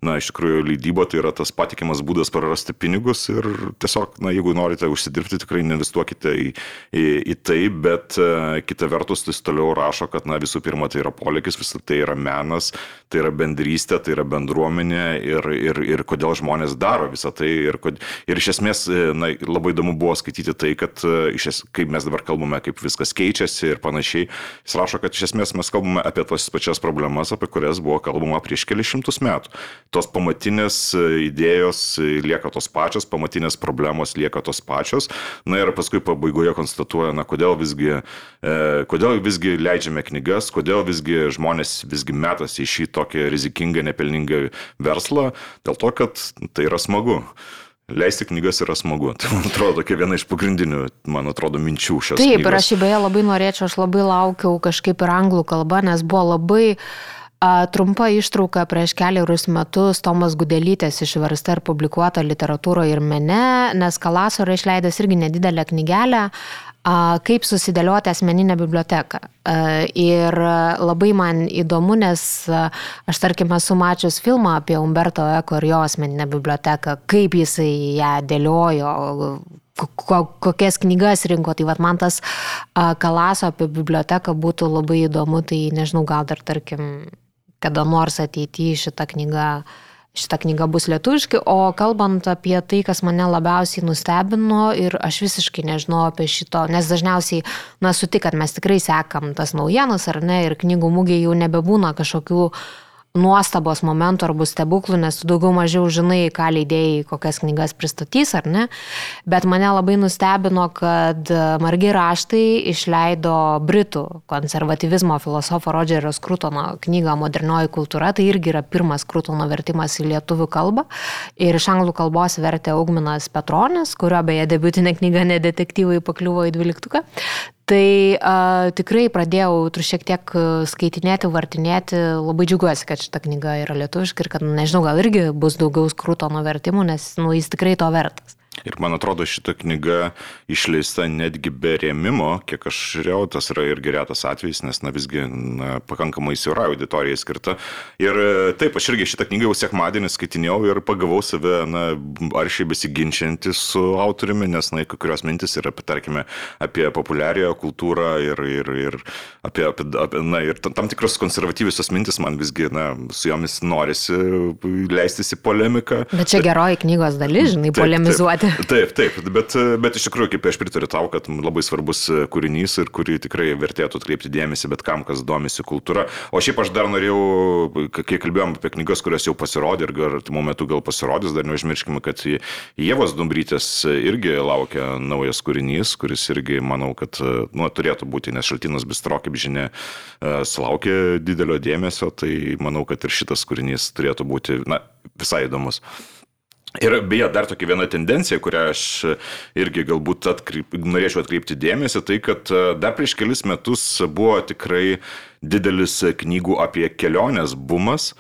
na, iš tikrųjų leidyba tai yra tas patikimas būdas prarasti pinigus ir tiesiog, na, jeigu norite užsidirbti, tikrai investuokite į, į, į tai, bet e, kita vertus jis toliau rašo, kad, na, visų pirma, tai yra polikis, visą tai yra menas, tai yra bendrystė, tai yra bendruomenė ir, ir, ir kodėl žmonės daro visą tai. Ir, kod, ir iš esmės, e, na, labai įdomu buvo skaityti tai, kad, es, kaip mes dabar kalbame, kaip viskas viskas keičiasi ir panašiai. Jis rašo, kad iš esmės mes kalbame apie tas pačias problemas, apie kurias buvo kalbama prieš kelius šimtus metų. Tos pamatinės e, idėjos e, lieka tos pačios, pamatinės problemos lieka tos pačios. Na ir paskui pabaigoje konstatuoja, na kodėl visgi, e, kodėl visgi leidžiame knygas, kodėl visgi žmonės visgi metasi į šį tokį rizikingą, nepelningą verslą, dėl to, kad tai yra smagu leisti knygas yra smagu. Tai man atrodo, tokia viena iš pagrindinių, man atrodo, minčių šios. Taip, knygos. ir aš beje labai norėčiau, aš labai laukiau kažkaip ir anglų kalba, nes buvo labai a, trumpa ištrauka prieš keliarius metus Tomas Gudelytės išversta ir publikuota literatūroje ir mene, nes Kalaso yra išleidęs irgi nedidelę knygelę kaip susidėlioti asmeninę biblioteką. Ir labai man įdomu, nes aš tarkim esu mačius filmą apie Umberto Eko ir jo asmeninę biblioteką, kaip jisai ją dėliojo, kokias knygas rinko. Tai vad man tas kalaso apie biblioteką būtų labai įdomu, tai nežinau, gal dar tarkim, kada nors ateityje šitą knygą uh, šita knyga bus lietuviškai, o kalbant apie tai, kas mane labiausiai nustebino ir aš visiškai nežinau apie šito, nes dažniausiai, na, sutik, kad mes tikrai sekam tas naujienas ar ne, ir knygų mūgiai jau nebebūna kažkokių uh, nuostabos momentų arba stebuklų, nes tu daugiau mažiau žinai, ką leidėjai, kokias knygas pristatys ar ne. Bet mane labai nustebino, kad margi raštai išleido Britų konservatyvizmo filosofo Rodžerio Skrutono knygą Modernioji kultūra. Tai irgi yra pirmas Skrutono vertimas į lietuvių kalbą. Ir iš anglų kalbos vertė Augminas Petronis, kurio beje debutinė knyga nedetektyvai pakliuvo į dvyliktuką. Tai a, tikrai pradėjau šiek tiek skaitinėti, vartinėti, labai džiugiuosi, kad šita knyga yra lietuviška ir kad, nežinau, gal irgi bus daugiau skruto nuo vertimų, nes nu, jis tikrai to vertas. Ir man atrodo, šita knyga išleista netgi be rėmimo, kiek aš žiūrėjau, tas yra ir geretas atvejis, nes, na, visgi na, pakankamai siaura auditorija skirta. Ir e, taip, aš irgi šitą knygą jau sekmadienį skaitinėjau ir pagavau save, na, aršiai besiginčiantį su autoriumi, nes, na, kai kurios mintis yra, tarkime, apie populiariąją kultūrą ir, ir, ir apie, apie, apie, na, ir tam tikros konservatyviosios mintis man visgi, na, su jomis norisi leistis į polemiką. Bet čia geroji knygos dalis, žinai, taip, polemizuoti. Taip, taip, taip bet, bet iš tikrųjų, kaip aš pritariu tau, kad labai svarbus kūrinys ir kurį tikrai vertėtų atkreipti dėmesį bet kam, kas domisi kultūra. O šiaip aš dar norėjau, kai kalbėjom apie knygas, kurios jau pasirodė ir artimų metų gal pasirodys, dar neužmirškime, kad Jėvos Dumbrytės irgi laukia naujas kūrinys, kuris irgi, manau, kad nu, turėtų būti, nes šaltinas bistro, kaip žinia, sulaukė didelio dėmesio, tai manau, kad ir šitas kūrinys turėtų būti, na, visai įdomus. Ir beje, dar tokia viena tendencija, kurią aš irgi galbūt atkreip, norėčiau atkreipti dėmesį, tai kad e, dar prieš kelis metus buvo tikrai didelis knygų apie keliones bumas.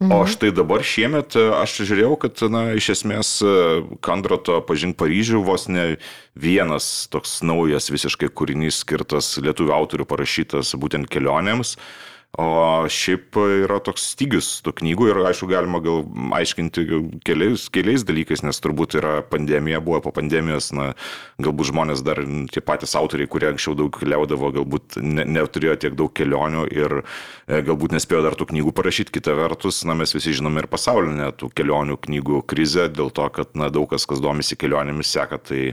Mhm. O štai dabar šiemet e, aš žiūrėjau, kad, na, iš esmės, e, Kandrato pažink Paryžių vos ne vienas toks naujas visiškai kūrinys skirtas lietuvių autorių parašytas būtent kelionėms. Uh, O šiaip yra toks stygius tų knygų ir, aišku, galima gal aiškinti keliais, keliais dalykais, nes turbūt yra pandemija, buvo po pandemijos, na, galbūt žmonės dar tie patys autoriai, kurie anksčiau daug keliaudavo, galbūt ne, neturėjo tiek daug kelionių ir e, galbūt nespėjo dar tų knygų parašyti. Kita vertus, na, mes visi žinome ir pasaulinę tų kelionių knygų krizę, dėl to, kad, na, daug kas, kas domisi kelionėmis, seka tai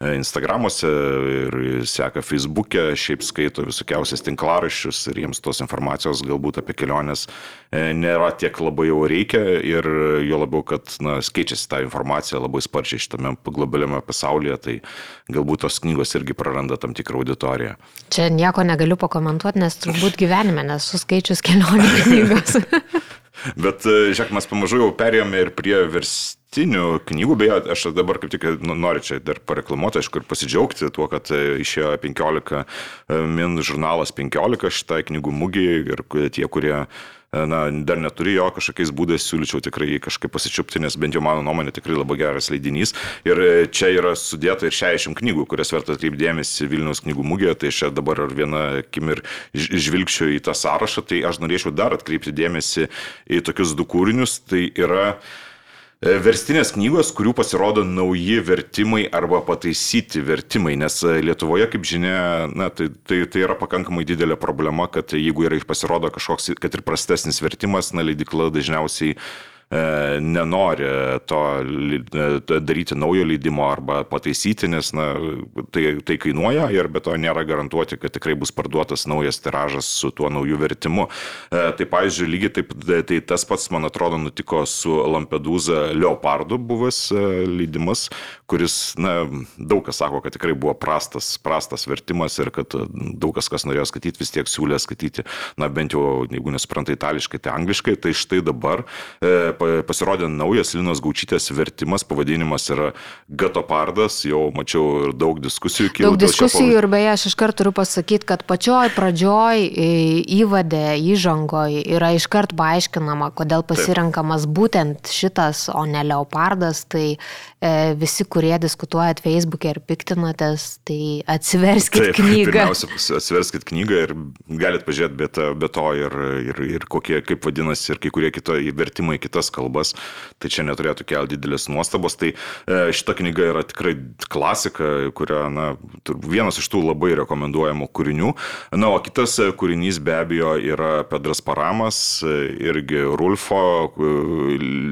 Instagramuose ir seka Facebook'e, šiaip skaito visokiausias tinklaraščius ir jiems tos informacijos galbūt apie keliones e, nėra tiek labai jau reikia ir jo labiau, kad na, keičiasi tą informaciją labai sparčiai šitame globaliame pasaulyje, tai galbūt tos knygos irgi praranda tam tikrą auditoriją. Čia nieko negaliu pakomentuoti, nes turbūt gyvenime nesu skaičius kelionių knygos. Bet, e, žiūrėk, mes pamažu jau perėjome ir prie vers verstinių knygų, beje, aš dabar kaip tik nu, noriu čia dar pareklamuoti, aišku, ir pasidžiaugti tuo, kad e, išėjo 15 e, min žurnalas 15 šitai knygų mūgiai ir tie, kurie e, na, dar neturi jo kažkokiais būdais, siūlyčiau tikrai jį kažkaip pasičiupti, nes bent jau mano nuomonė tikrai labai geras leidinys. Ir čia yra sudėta ir 60 knygų, kurias verta atkreipdėmėsi Vilniaus knygų mūgėje, tai čia dabar ar viena akim ir žvilgčiau į tą sąrašą, tai aš norėčiau dar atkreipti dėmesį į tokius du kūrinius. Tai yra E, verstinės knygos, kurių pasirodo nauji vertimai arba pataisyti vertimai, nes e, Lietuvoje, kaip žinia, na, tai, tai, tai yra pakankamai didelė problema, kad jeigu yra pasirodo kažkoks, kad ir prastesnis vertimas, na, leidikla dažniausiai E, nenori to e, daryti naujo leidimo arba pataisyti, nes na, tai, tai kainuoja ir be to nėra garantuoti, kad tikrai bus parduotas naujas tiražas su tuo nauju vertimu. E, tai, pavyzdžiui, lygiai taip, tai tas pats, man atrodo, nutiko su Lampedusa Leopardu buvęs leidimas, kuris, na, daug kas sako, kad tikrai buvo prastas, prastas vertimas ir kad daug kas, kas norėjo skaityti, vis tiek siūlė skaityti, na, bent jau, jeigu nesupranta itališkai, tai angliškai, tai štai dabar e, pasirodė naujas Linos Gaučytės vertimas, pavadinimas yra Gatopardas, jau mačiau ir daug diskusijų kilo. Daug diskusijų ir beje, aš iškart turiu pasakyti, kad pačioj pradžioj įvadė, įžangoj yra iškart paaiškinama, kodėl pasirenkamas Taip. būtent šitas, o ne leopardas. Tai e, visi, kurie diskutuojat Facebook'e ir piktinatės, tai atsiverskit Taip, knygą. Pirmiausia, atsiverskit knygą ir galit pažiūrėti be, be to ir, ir, ir kokie, kaip vadinasi, ir kai kurie kito vertimai kitas kitas kalbas, tai čia neturėtų kelti didelės nuostabos. Tai e, šita knyga yra tikrai klasika, kuria, na, vienas iš tų labai rekomenduojamų kūrinių. Na, o kitas e, kūrinys be abejo yra Pedras Paramas, e, irgi Rulfo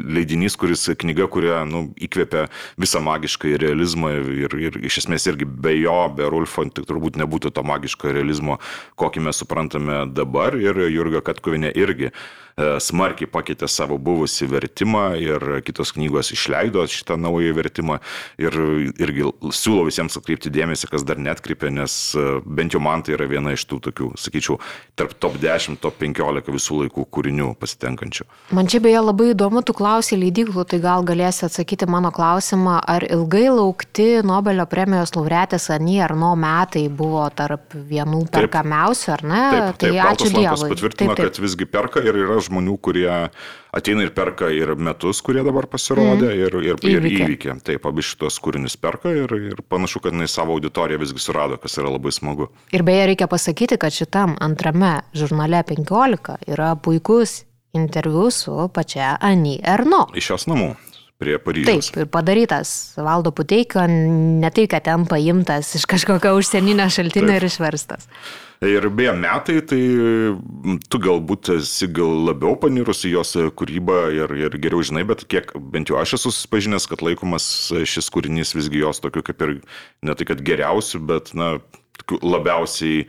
leidinys, kuris knyga, kurią, nu, įkvėpia visą magišką realizmą ir, ir iš esmės irgi be jo, be Rulfo, tik turbūt nebūtų to magiško realizmo, kokį mes suprantame dabar. Ir Jurga Katkovinė irgi smarkiai pakeitė savo buvusį vertimą ir kitos knygos išleido šitą naują vertimą ir irgi siūlau visiems atkreipti dėmesį, kas dar netkreipė, nes e, bent jau man tai yra viena iš tų tokių, sakyčiau, tarp top 10, top 15 visų laikų kūrinių pasitenkančių. Man čia beje labai įdomu, tu klausai leidyklų, tai gal galėsi atsakyti mano klausimą, ar ilgai laukti Nobelio premijos laureatės Ani Arno metai buvo tarp vienų perkamiausių, ar ne? Taip, taip, tai ačiū Dievui. Patvirtino, taip, taip. kad visgi perka ir yra žmonių, kurie ateina ir perka ir metus, kurie dabar pasirodė, mm. ir, ir, ir Įvykį. Taip, abi šitos kūrinius perka ir, ir panašu, kad jis savo auditoriją visgi surado, kas yra labai smagu. Ir beje, reikia pasakyti, kad šitam antrame žurnale 15 yra puikus interviu su pačia Ani Erno. Iš jos namų prie Paryžiaus. Taip, ir padarytas Valdo Puteikio, ne tai, kad ten paimtas iš kažkokio užsieninio šaltinio Taip. ir išverstas. Ir beje, metai, tai tu galbūt esi gal labiau panirus į jos kūrybą ir, ir geriau žinai, bet kiek bent jau aš esu susipažinęs, kad laikomas šis kūrinys visgi jos tokiu kaip ir ne tai, kad geriausiu, bet, na, labiausiai e,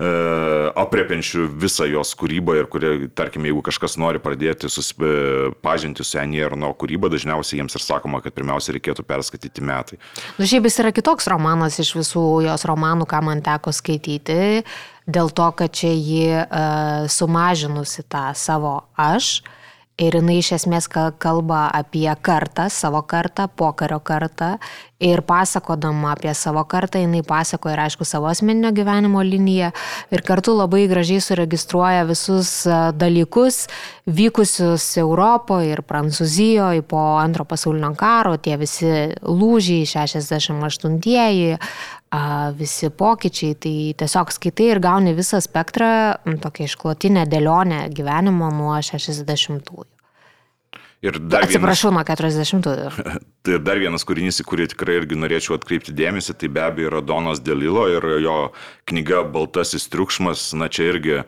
apriepiančių visą jos kūrybą ir kurie, tarkim, jeigu kažkas nori pradėti susipažinti su Annie Arno kūryba, dažniausiai jiems ir sakoma, kad pirmiausia reikėtų perskaityti metai. Nu, šiaip jis yra kitoks romanas iš visų jos romanų, ką man teko skaityti, dėl to, kad čia ji uh, sumažinusi tą savo aš. Ir jinai iš esmės ka- kalba apie kartą, savo kartą, pokario kartą. Ir pasakodama apie savo kartą, jinai pasakoja ir aišku savo asmeninio gyvenimo liniją. Ir kartu labai gražiai suregistruoja visus a, dalykus vykusius Europoje ir Prancūzijoje po antro pasaulinio karo, tie visi lūžiai, 68-ieji, a, visi pokyčiai. Tai tiesiog skaitai ir gauni visą spektrą, tokia išklotinė dėlionė gyvenimo nuo 60-ųjų. Ir dar vienas, Atsiprašau, nuo 40-ųjų. tai dar vienas kūrinys, į kurį tikrai irgi norėčiau atkreipti dėmesį, tai be abejo yra Donos Delilo ir jo knyga Baltasis triukšmas, na čia irgi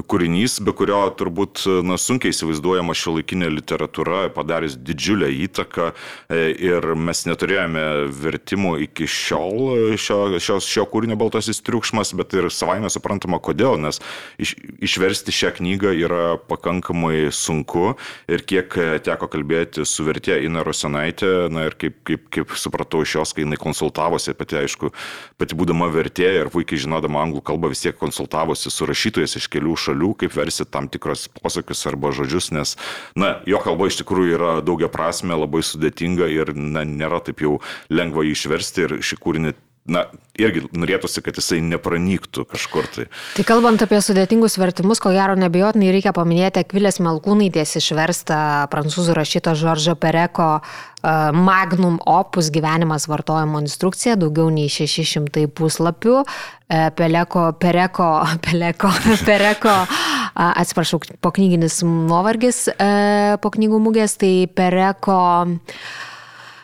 kūrinys, be kurio turbūt na, sunkiai įsivaizduojama šio laikinė literatūra, padarys didžiulę įtaką e, ir mes neturėjome vertimų iki šiol šio, šio, šio kūrinio Baltasis triukšmas, bet ir savaime suprantama, kodėl, nes iš, išversti šią knygą yra pakankamai sunku ir kiek e, teko kalbėti su vertė Ina Rosenaitė, na ir kaip, kaip, kaip supratau iš jos, kai jinai konsultavosi, pati aišku, pati būdama vertė ir puikiai žinodama anglų kalbą vis tiek konsultavosi su rašytojais iš kelių šalių, kaip versi tam tikros posakius arba žodžius, nes, na, jo kalba iš tikrųjų yra daugia prasme, labai sudėtinga ir, na, nėra taip jau lengva jį išversti ir šį kūrinį, na, irgi norėtųsi, kad jisai nepranyktų kažkur tai. Tai kalbant apie sudėtingus vertimus, ko gero nebejotinai reikia paminėti Akvilės Melkūnaitės išverstą prancūzų rašyto Žoržo Pereko uh, Magnum Opus gyvenimas vartojimo instrukcija, daugiau nei 600 puslapių. E, Peleko, Pereko, Peleko, Pereko, atsiprašau, po knyginis nuovargis e, po knygų mugės, tai Pereko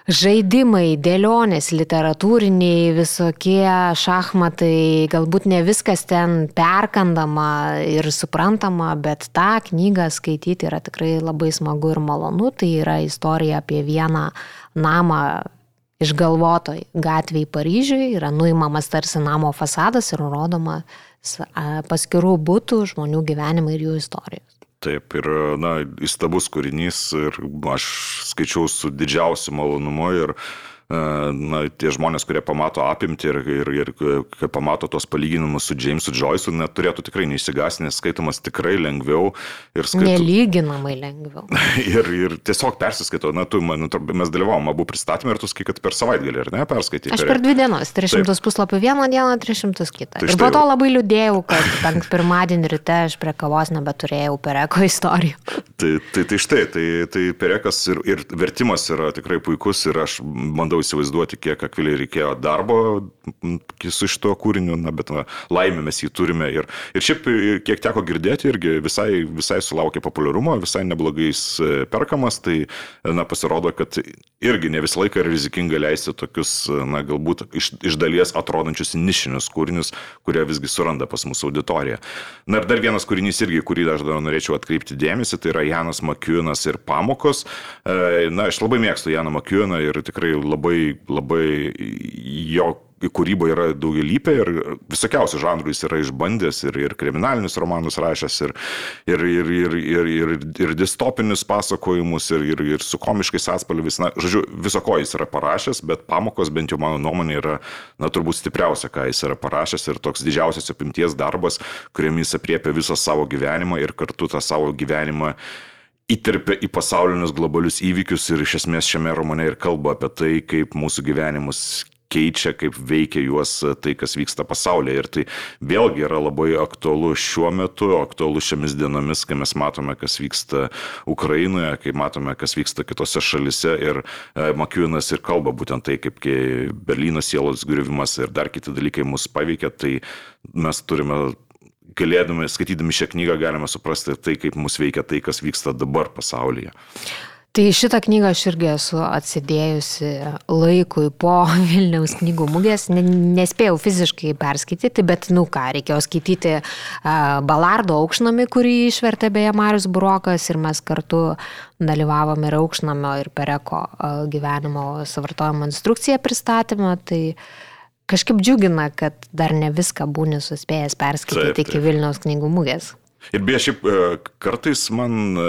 žaidimai, dėlionės, literatūriniai, visokie šachmatai, galbūt ne viskas ten perkandama ir suprantama, bet tą knygą skaityti yra tikrai labai smagu ir malonu. Tai yra istorija apie vieną namą išgalvotoj gatvėje Paryžiui, yra nuimamas tarsi namo fasadas ir rodoma paskirų būtų žmonių gyvenimai ir jų istorijos. Taip, ir, na, įstabus kūrinys ir aš skaičiau su didžiausiu malonumu ir, na, tie žmonės, kurie pamato apimti ir, ir, ir pamato tos palyginimus su Jamesu Joyce'u, net turėtų tikrai neįsigasti, nes skaitomas tikrai lengviau ir skaitomas. Nelyginamai lengviau. ir, ir tiesiog persiskaito, na, tu, man, atrodo, mes dalyvavom abu pristatymę ir tu sakai, kad per savaitgalį, ar ne, perskaitai. Aš per dvi dienas, 300 Taip. puslapių vieną dieną, 300 kitą. Tai ir po to labai liūdėjau, kad penk pirmadienį ryte aš prie kavos nebeturėjau pereko istorijų. Tai, tai, tai štai, tai, tai Perekas ir, ir vertimas yra tikrai puikus ir aš bandau įsivaizduoti, kiek akviliai reikėjo darbo su šituo kūriniu, na, bet na, laimė mes jį turime. Ir, ir šiaip, kiek teko girdėti, irgi visai, visai sulaukė populiarumo, visai neblogai jis e, perkamas, tai, na, pasirodo, kad irgi ne visą laiką yra rizikinga leisti tokius, na, galbūt iš, iš dalies atrodančius nišinius kūrinius, kurie visgi suranda pas mūsų auditoriją. Na ir dar vienas kūrinys irgi, kurį aš dar norėčiau atkreipti dėmesį, tai yra Janas Makiunas ir pamokos. E, Na, aš labai mėgstu Janą Makiuną ir tikrai labai, labai jo kūryba yra daugialypė ir visokiausių žanrų jis yra išbandęs ir, ir kriminalinius romanus rašęs, ir, ir, ir, ir, ir, ir, ir distopinius pasakojimus, ir, ir, ir su komiškais atspalviais. Na, žodžiu, viso ko jis yra parašęs, bet pamokos bent jau mano nuomonė yra, na, turbūt stipriausia, ką jis yra parašęs ir toks didžiausias apimties darbas, kuriam jis apriepia visą savo gyvenimą ir kartu tą savo gyvenimą įterpia į pasaulinius globalius įvykius ir iš esmės šiame romane ir kalba apie tai, kaip mūsų gyvenimus keičia, kaip veikia juos tai, kas vyksta pasaulyje. Ir tai vėlgi yra labai aktualu šiuo metu, aktualu šiomis dienomis, kai mes matome, kas vyksta Ukrainoje, kai matome, kas vyksta kitose šalise. Ir e, Makiunas ir kalba būtent tai, kaip Berlyno sielos griuvimas ir dar kiti dalykai mus paveikia. Tai mes turime galėdami, skaitydami šią knygą, galime suprasti tai, kaip mus veikia tai, kas vyksta dabar pasaulyje. Tai šitą knygą aš irgi esu atsidėjusi laikui po Vilniaus knygų mugės. Nespėjau fiziškai perskaityti, bet, nu ką, reikėjo skaityti Balardo aukšnami, kurį išvertė beje Marius Burokas ir mes kartu dalyvavome ir aukšnamio ir pereko gyvenimo savartojimo instrukciją pristatymą. Tai kažkaip džiugina, kad dar ne viską būni suspėjęs perskaityti taip, taip. iki Vilniaus knygų mugės. Ir beje, šiaip e, kartais man e,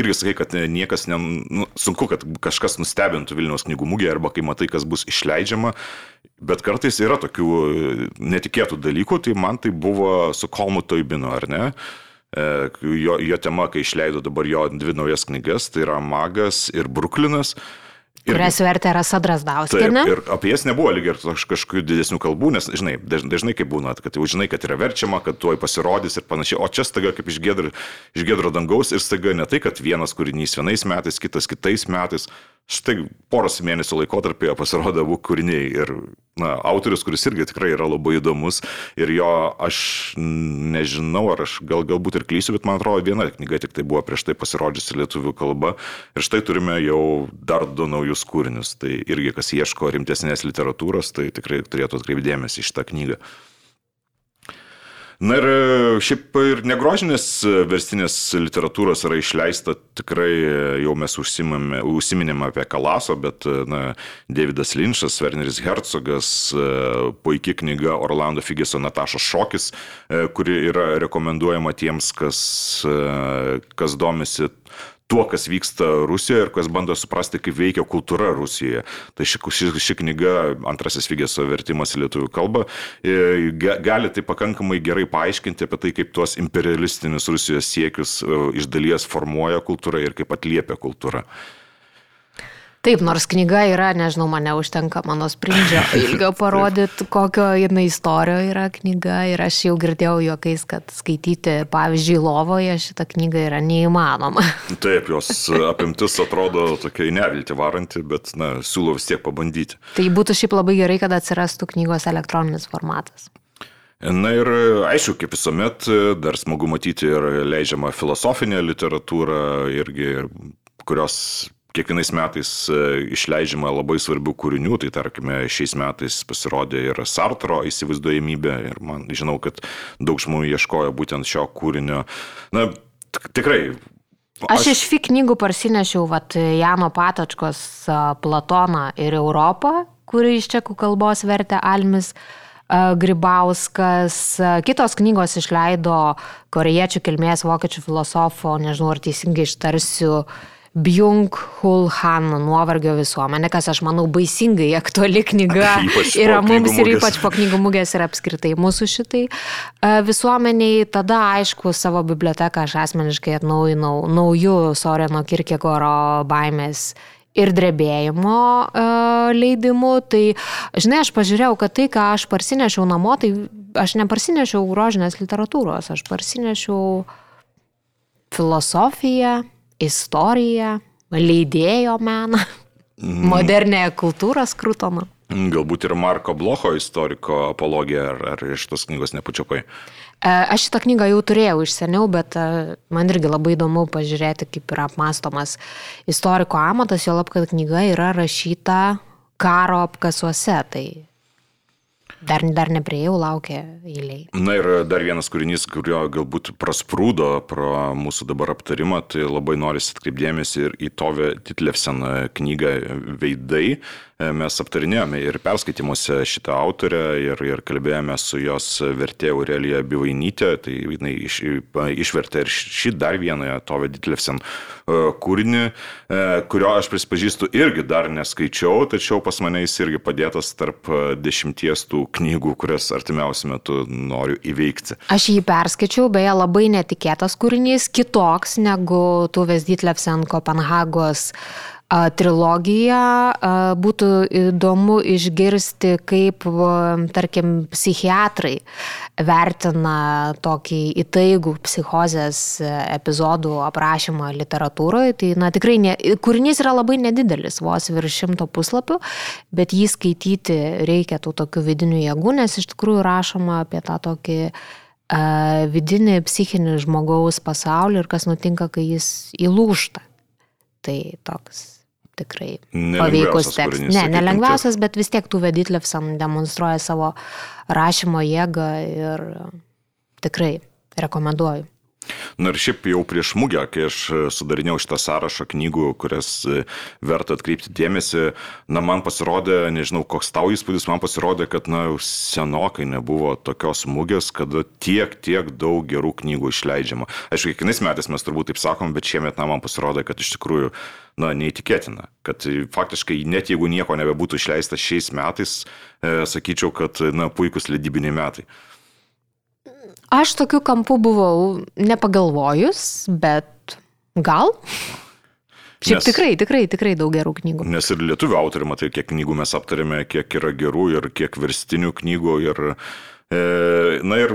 irgi sakai, kad niekas, ne, nu, sunku, kad kažkas nustebintų Vilniaus knygų mugėje arba kai matai, kas bus išleidžiama, bet kartais yra tokių e, netikėtų dalykų, tai man tai buvo su Kolmu Toibinu, ar ne? Jo, jo tema, kai išleido dabar jo dvi naujas knygas, tai yra Magas ir Bruklinas. Kurias vertė Rasa Drasdauskienė. Ir apie jas nebuvo lygiai ir kažkokių didesnių kalbų, nes, žinai, dažnai, dažnai kaip būna, kad jau žinai, kad yra verčiama, kad tuoj pasirodys ir panašiai, o čia staiga kaip iš gedro, iš gedro dangaus ir staiga ne tai, kad vienas kūrinys vienais metais, kitas kitais metais, štai poros mėnesių laikotarpėje pasirodė abu kūriniai ir na, autorius, kuris irgi tikrai yra labai įdomus ir jo aš nežinau, ar aš gal, galbūt ir klysiu, bet man atrodo viena knyga tik tai buvo prieš tai pasirodžiusi lietuvių kalba ir štai turime jau dar du naujus kūrinius, tai irgi kas ieško rimtesnės literatūros, tai tikrai turėtų atkreipdėmėsi į šitą knygą. Na ir e, šiaip ir negrožinės e, verstinės literatūros yra išleista, tikrai e, jau mes užsiminėme apie Kalaso, bet na, Davidas Linčas, Werneris Herzogas, puikia knyga Orlando Figeso Natašos šokis, kuri yra rekomenduojama tiems, kas, kas domisi tuo, kas vyksta Rusijoje ir kas bando suprasti, kaip veikia kultūra Rusijoje. Tai ši, ši, ši knyga, antrasis Vygeso vertimas į lietuvių kalbą, e, gali tai pakankamai gerai paaiškinti apie tai, kaip tuos imperialistinius Rusijos siekius e, iš dalies formuoja kultūra ir kaip atliepia kultūra. Taip, nors knyga yra, nežinau, mane užtenka mano sprindžio ilgio parodyti, kokio jinai istorijoje yra knyga ir aš jau girdėjau juokais, kad skaityti, pavyzdžiui, lovoje šitą knygą yra neįmanoma. Taip, jos apimtis atrodo tokia nevilti varanti, bet, na, siūlau vis tiek pabandyti. Tai būtų šiaip labai gerai, kad atsirastų knygos elektroninis formatas. Na ir aišku, kaip visuomet, dar smagu matyti ir leidžiamą filosofinę literatūrą, irgi, kurios kiekvienais metais e, išleidžiama labai svarbių kūrinių, tai tarkime šiais metais pasirodė ir Sartro įsivaizduojamybė ir man žinau, kad daug žmonių ieškojo būtent šio kūrinio. Na, tikrai. Aš, aš iš FI knygų parsinešiau vat, Jano Patočkos Platoną ir Europą, kurį iš čekų kalbos vertė Almis. Grybauskas, kitos knygos išleido korejiečių kilmės vokiečių filosofo, nežinau ar teisingai ištarsiu, uh, Byung Hul Han nuovargio visuomenė, kas aš manau baisingai aktuali knyga yra mums ir ypač po knygų mugės ir apskritai mūsų šitai visuomeniai. Tada, aišku, savo biblioteką aš asmeniškai atnaujinau naujų Soreno Kirkegoro baimės ir drebėjimo uh, leidimu. Tai, žinai, aš pažiūrėjau, kad tai, ką aš parsinešiau namo, tai aš neparsinešiau grožinės literatūros, aš parsinešiau filosofiją, istoriją, leidėjo meną, mm. modernę kultūrą skrutoną. Galbūt ir Marko Blocho istoriko apologija, ar, ar iš tos knygos nepučiapai? E, aš šitą knygą jau turėjau iš seniau, bet e, man irgi labai įdomu pažiūrėti, kaip yra apmastomas istoriko amatas, jo lab, kad knyga yra rašyta karo apkasuose. Tai Dar, dar neprieėjau, laukia eiliai. Na ir dar vienas kūrinys, kurio galbūt prasprūdo pro mūsų dabar aptarimą, tai labai norisi atkreipdėmėsi ir į Tove Titlevsen knygą Veidai. Mes aptarinėjome ir perskaitimuose šitą autorę ir, ir kalbėjome su jos vertėja Aurelija Bivainytė, tai jinai iš, išvertė ir šį dar vieną Tove Ditlevsen e, kūrinį, e, kurio aš prisipažįstu irgi dar neskaičiau, tačiau pas mane jis irgi padėtas tarp dešimties tų knygų, kurias artimiausiu metu noriu įveikti. Aš jį perskaičiau, beje, labai netikėtas kūrinys, kitoks negu Tuves Ditlevsen Kopenhagos trilogiją. Būtų įdomu išgirsti, kaip, tarkim, psichiatrai vertina tokį įtaigų psichozės epizodų aprašymą literatūroje. Tai, na, tikrai, ne, kūrinys yra labai nedidelis, vos virš šimto puslapių, bet jį skaityti reikia tų tokių vidinių jėgų, nes iš tikrųjų rašoma apie tą tokį vidinį psichinį žmogaus pasaulį ir kas nutinka, kai jis įlūšta. Tai toks tikrai paveikus tekstas. Ne, nelengviausias, bet vis tiek tų Veditlevsam demonstruoja savo rašymo jėgą ir tikrai rekomenduoju. Na ir šiaip jau prieš mugę, kai aš sudarinėjau šitą sąrašą knygų, kurias verta atkreipti dėmesį, na man pasirodė, nežinau, koks tau įspūdis, man pasirodė, kad, na, senokai nebuvo tokios mugės, kada tiek, tiek daug gerų knygų išleidžiama. Aišku, kiekvienais metais mes turbūt taip sakom, bet šiemet, na, man pasirodė, kad iš tikrųjų, na, neįtikėtina, kad faktiškai net jeigu nieko nebebūtų išleista šiais metais, e, sakyčiau, kad, na, puikus leidybiniai metai. Aš tokiu kampu buvau nepagalvojus, bet gal. Šiaip nes, tikrai, tikrai, tikrai daug gerų knygų. Nes ir lietuvių autorių, matai, kiek knygų mes aptarėme, kiek yra gerų ir kiek verstinių knygų. Ir, e, na ir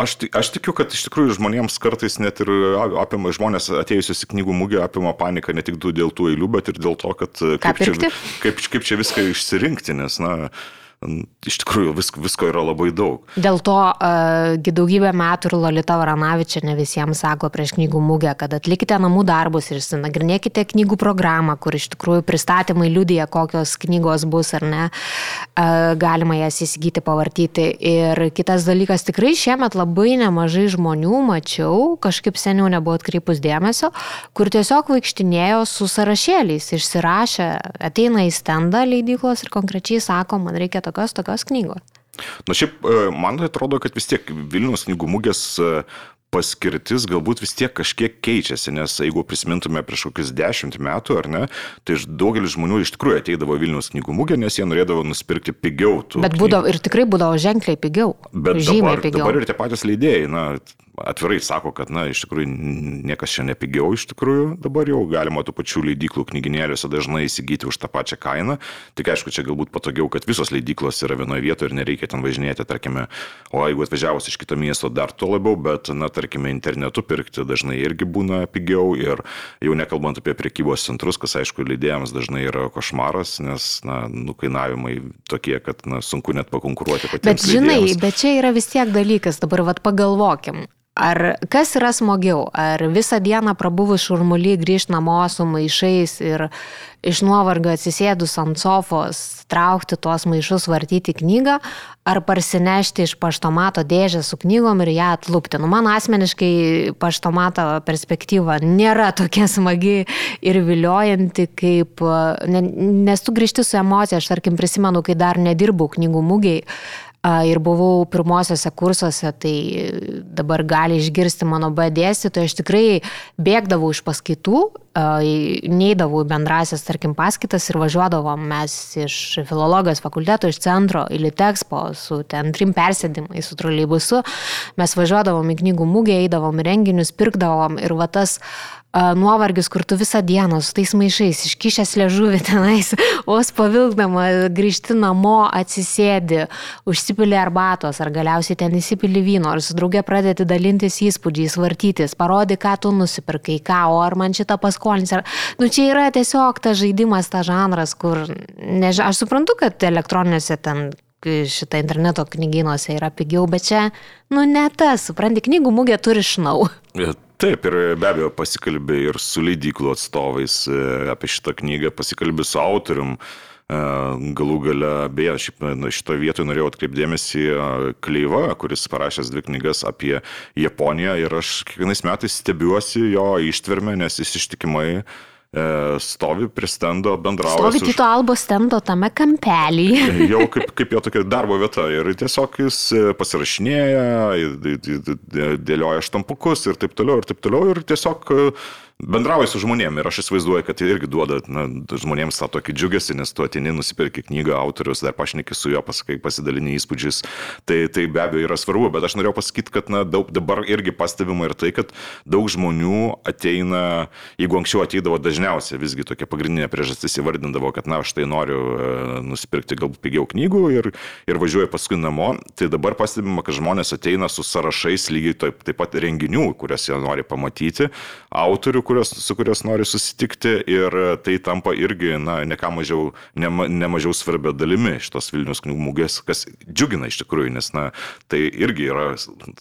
aš, aš tikiu, kad iš tikrųjų žmonėms kartais net ir apima žmonės atėjusius į knygų mūgį apima panika ne tik dėl tų eilių, bet ir dėl to, kad kaip čia, kaip, kaip čia viską išsirinkti, nes, na, iš tikrųjų visko, visko yra labai daug. Dėl to uh, daugybę metų ir Lolita Varanavičia ne visiems sako prieš knygų mūgę, kad atlikite namų darbus ir nagrinėkite knygų programą, kur iš tikrųjų pristatymai liudija, kokios knygos bus ar ne, uh, galima jas įsigyti, pavartyti. Ir kitas dalykas, tikrai šiemet labai nemažai žmonių mačiau, kažkaip seniau nebuvo atkreipus dėmesio, kur tiesiog vaikštinėjo su sąrašėliais, išsirašę, ateina į stendą leidyklos ir konkrečiai sako, man reikia to tokios, tokios knygos. Na šiaip, e, man atrodo, kad vis tiek Vilnius knygų mugės e, paskirtis galbūt vis tiek kažkiek keičiasi, nes jeigu prisimintume prieš kokius dešimt metų, ar ne, tai daugelis žmonių iš tikrųjų ateidavo Vilnius knygų mugę, nes jie norėdavo nusipirkti pigiau. Bet būdavo ir tikrai būdavo ženkliai pigiau. Bet dabar, pigiau. dabar ir tie patys leidėjai, na, atvirai sako, kad, na, iš tikrųjų niekas čia nepigiau, iš tikrųjų dabar jau galima tų pačių leidyklų knyginėliuose dažnai įsigyti už tą pačią kainą. Tik aišku, čia galbūt patogiau, kad visos leidyklos yra vienoje vietoje ir nereikia ten važinėti, tarkime, o jeigu atvažiavus iš kito miesto dar to labiau, bet, na, tarkime, internetu pirkti dažnai irgi būna pigiau ir jau nekalbant apie priekybos centrus, kas aišku leidėjams dažnai yra košmaras, nes, na, nukainavimai tokie, kad, na, sunku net pakonkuruoti patiems. Bet žinai, leidėjams. bet čia yra vis tiek dalykas, dabar vad pagalvokim. Ar kas yra smagiau, ar visą dieną prabuvus šurmuly grįžti namo su maišais ir iš nuovargio atsisėdus ant sofos, traukti tuos maišus, vartyti knygą, ar parsinešti iš paštomato dėžę su knygom ir ją atlūpti. Nu, man asmeniškai paštomato perspektyva nėra tokia smagi ir viliojanti, kaip, nes tu grįžti su emocija, aš tarkim prisimenu, kai dar nedirbau knygų mūgiai ir buvau pirmosiose kursuose, tai dabar gali išgirsti mano B dėstytoją, aš tikrai bėgdavau iš paskaitų, neįdavau į bendrasias, tarkim, paskaitas ir važiuodavom mes iš filologijos fakulteto, iš centro į Litexpo su ten trim persėdimais, su troleibusu, mes važiuodavom į knygų mūgę, eidavom į renginius, pirkdavom ir va tas uh, nuovargis, kur tu visą dieną su tais maišais, iškišęs ležuvį tenais, vos pavilgdama, grįžti namo, atsisėdi, užsipili arbatos, ar galiausiai ten įsipili vyno, ar su draugė pradėti dalintis įspūdžiais, vartytis, parodi, ką tu nusipirkai, ką, o ar man šitą paskolins. Ar... Nu, čia yra tiesiog tas žaidimas, tas žanras, kur, nežinau, aš suprantu, kad elektroniniuose ten šitą interneto knygynuose yra pigiau, bet čia, nu, ne tas, supranti, knygų mūgė turi šnau. Taip, ir be abejo pasikalbė ir su leidyklų atstovais e, apie šitą knygą, pasikalbė su autorium. E, galų gale, beje, šito vietoje norėjau atkreipdėmėsi Kleiva, kuris parašęs dvi knygas apie Japoniją ir aš kiekvienais metais stebiuosi jo ištvermę, nes jis ištikimai E, stovi prie stendo, bendrauja. Stovi Tito už... Albo stendo tame kampelyje. Jau kaip, kaip jo tokia darbo vieta. Ir tiesiog jis e, pasirašinėja, dėlioja štampukus ir taip toliau, ir taip toliau. Ir tiesiog e, bendrauji su žmonėmis ir aš įsivaizduoju, kad tai irgi duoda na, žmonėms tą tokį džiugesį, nes tu atini, nusipirki knygą, autorius, dar pašneki su juo, pasakai, pasidalini įspūdžiais. Tai, tai be abejo yra svarbu, bet aš norėjau pasakyti, kad na, daug, dabar irgi pastebima ir tai, kad daug žmonių ateina, jeigu anksčiau ateidavo dažniausiai, visgi tokia pagrindinė priežastis įvardindavo, kad na, aš tai noriu e, nusipirkti galbūt pigiau knygų ir, ir važiuoju paskui namo, tai dabar pastebima, kad žmonės ateina su sąrašais lygiai taip, taip pat renginių, kurias jie nori pamatyti, autorių, kurios, su kurios nori susitikti ir tai tampa irgi, na, ne ką mažiau, ne, ne mažiau svarbia dalimi šitos Vilnius knygų mūgės, kas džiugina iš tikrųjų, nes, na, tai irgi yra,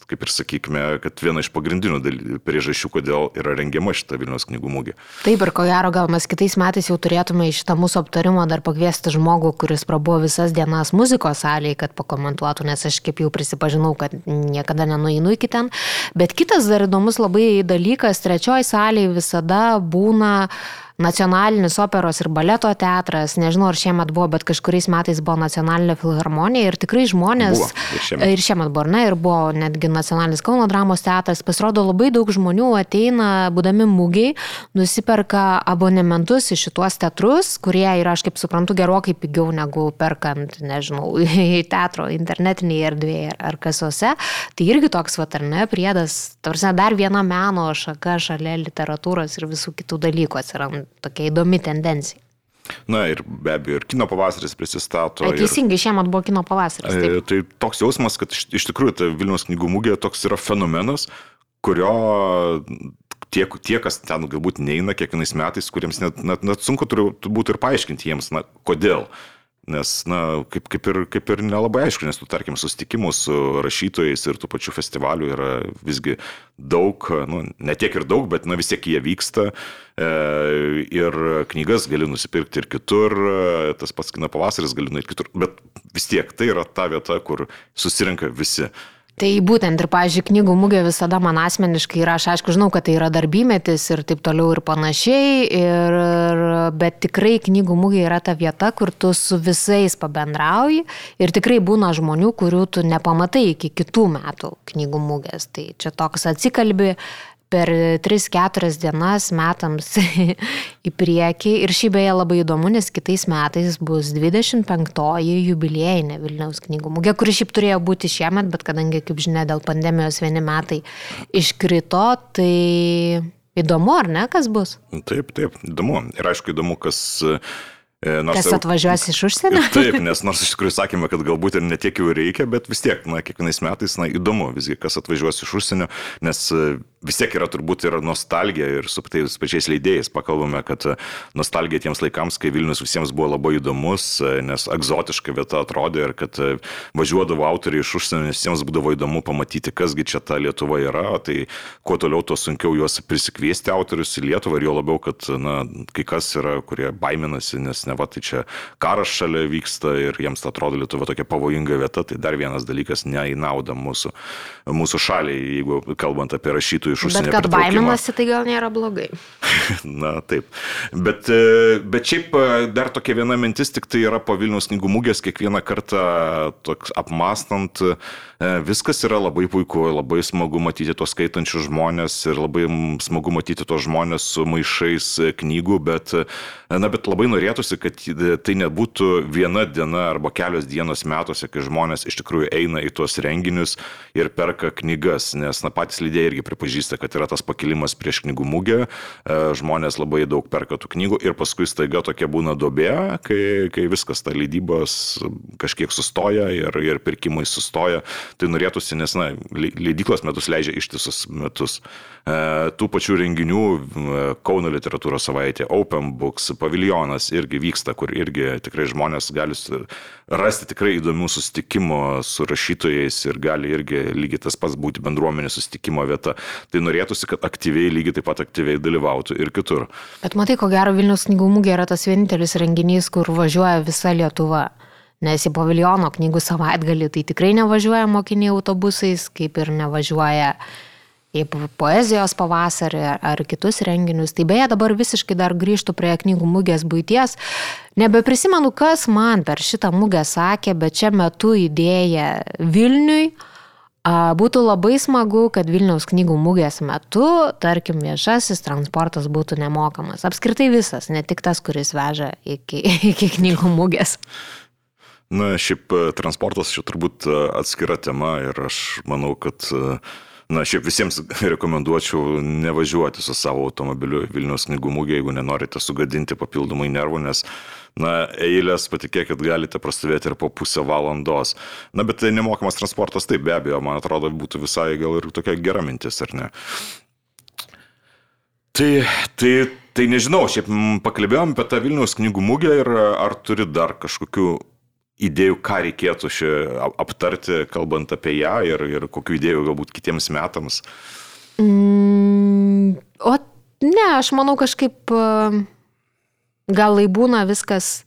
kaip ir sakykime, kad viena iš pagrindinių priežasčių, kodėl yra rengiama šita Vilnius knygų mūgė. Taip ir ko gero, gal mes kitais metais jau turėtume į šitą mūsų aptarimą dar pakviesti žmogų, kuris prabuvo visas dienas muzikos salėje, kad pakomentuotų, nes aš kaip jau prisipažinau, kad niekada nenuinu iki ten. Bet kitas dar įdomus labai dalykas, trečioji salėje visada būna nacionalinis operos ir baleto teatras, nežinau ar šiemet buvo, bet kažkuriais metais buvo nacionalinė filharmonija ir tikrai žmonės. Buvo, ir, šiemet. ir šiemet buvo, ne, ir buvo netgi nacionalinis Kauno dramos teatras. Pasirodo, labai daug žmonių ateina, būdami mūgiai, nusiperka abonementus į šituos teatrus, kurie yra, aš kaip suprantu, gerokai pigiau negu perkant, nežinau, į teatro internetinėje erdvėje ar kasose. Tai irgi toks, va, ar ne, priedas, tarsi dar viena meno šaka šalia literatūros ir visų kitų dalykų atsiranda tokia įdomi tendencija. Na ir be abejo, ir kino pavasaris prisistato. A, teisingai, ir, šiemet buvo kino pavasaris. Taip. Tai toks jausmas, kad iš, iš tikrųjų ta Vilnius knygų mūgė toks yra fenomenas, kurio tie, tie, kas ten galbūt neina kiekvienais metais, kuriems net, net, net sunku turbūt ir paaiškinti jiems, na, kodėl. Nes, na, kaip, kaip, ir, kaip ir nelabai aišku, nes tu, tarkim, susitikimų su rašytojais ir tų pačių festivalių yra visgi daug, nu, ne tiek ir daug, bet, na, vis tiek jie vyksta. E, ir knygas gali nusipirkti ir kitur, tas pats kino pavasaris gali nueiti kitur, bet vis tiek tai yra ta vieta, kur susirinka visi. Tai būtent ir, pažiūrėjau, knygų mūgė visada man asmeniškai yra, aš aišku žinau, kad tai yra darbymetis ir taip toliau ir panašiai, ir, bet tikrai knygų mūgė yra ta vieta, kur tu su visais pabendrauji ir tikrai būna žmonių, kurių tu nepamatai iki kitų metų knygų mūgės. Tai čia toks atsikalbi, per 3-4 dienas metams į priekį. Ir šį beje labai įdomu, nes kitais metais bus 25-oji jubiliejinė Vilniaus knygų mugė, kuri šiaip turėjo būti šiemet, bet kadangi, kaip žinia, dėl pandemijos vieni metai iškrito, tai įdomu, ar ne, kas bus? Taip, taip, įdomu. Ir aišku, įdomu, kas E, nors, Kas atvažiuos iš užsienio? Taip, nes nors iš tikrųjų sakėme, kad galbūt ir netiek jau reikia, bet vis tiek, na, kiekvienais metais, na, įdomu visgi, kas atvažiuos iš užsienio, nes e, vis tiek yra turbūt ir nostalgija ir su tais pačiais leidėjais pakalbame, kad e, nostalgija tiems laikams, kai Vilnius visiems buvo labai įdomus, nes egzotiška vieta atrodė ir kad važiuodavo autoriai iš užsienio, nes jiems būdavo įdomu pamatyti, kasgi čia ta Lietuva yra, tai kuo toliau, tuo sunkiau juos prisikviesti autorius į Lietuvą ir jo labiau, kad, na, kai kas yra, kurie baiminasi, nes ne va, tai čia karas šalia vyksta ir jiems atrodo Lietuva tokia pavojinga vieta, tai dar vienas dalykas ne į naudą mūsų, mūsų šaliai, jeigu kalbant apie rašytojų iš užsienio. Bet kad baiminasi, tai gal nėra blogai. Na taip. Bet, e, bet šiaip e, dar tokia viena mintis, tik tai yra po Vilnius knygų mūgės kiekvieną kartą toks apmastant, e, viskas yra labai puiku, labai smagu matyti tos skaitančius žmonės ir labai smagu matyti tos žmonės su maišais knygų, bet, na, bet labai norėtųsi, kad tai nebūtų viena diena arba kelios dienos metuose, kai žmonės iš tikrųjų eina į tuos renginius ir perka knygas, nes na, patys lydėjai irgi pripažįsta, kad yra tas pakilimas prieš knygų mugę, e, žmonės labai daug perka tų knygų ir paskui staiga tokia būna dobė, kai, kai viskas, ta leidybos kažkiek sustoja ir, ir pirkimai sustoja, tai norėtųsi, nes na, leidyklos metus leidžia ištisus metus. E, tų pačių renginių e, Kauno literatūros savaitė, Open Books, paviljonas irgi vyksta, kur irgi tikrai žmonės gali rasti tikrai įdomių susitikimų su rašytojais ir gali irgi lygiai tas pats būti bendruomenės susitikimo vieta. Tai norėtųsi, kad aktyviai, lygiai taip pat aktyviai dalyvautų ir kitur. Bet matai, ko gero Vilnius knygų mūgė yra tas vienintelis renginys, kur važiuoja visa Lietuva. Nes į paviljono knygų savaitgalį tai tikrai nevažiuoja mokiniai autobusais, kaip ir nevažiuoja uh, į poezijos pavasarį ar kitus renginius. Tai beje, dabar visiškai dar grįžtų prie knygų mugės būties. Nebeprisimenu, kas man per šitą mugę sakė, bet čia metu idėja Vilniui Būtų labai smagu, kad Vilniaus knygų mūgės metu, tarkim, viešasis transportas būtų nemokamas. Apskritai visas, ne tik tas, kuris veža iki, iki knygų mūgės. Na, šiaip e, transportas čia turbūt e, atskira tema ir aš manau, kad uh, Na, šiaip visiems rekomenduočiau nevažiuoti su savo automobiliu Vilnius knygų mūgė, jeigu nenorite sugadinti papildomai nervų, nes, na, eilės, patikėkit, galite prastovėti ir po pusę valandos. Na, bet tai nemokamas transportas, taip be abejo, man atrodo, būtų visai gal ir tokia gera mintis, ar ne? Tai, tai, tai nežinau, šiaip pakalbėjom apie tą Vilniaus knygų mūgę ir ar turi dar kažkokių idėjų, ką reikėtų šį aptarti, kalbant apie ją ir, ir kokių idėjų galbūt kitiems metams? Mm, o ne, aš manau kažkaip gal laibūna viskas,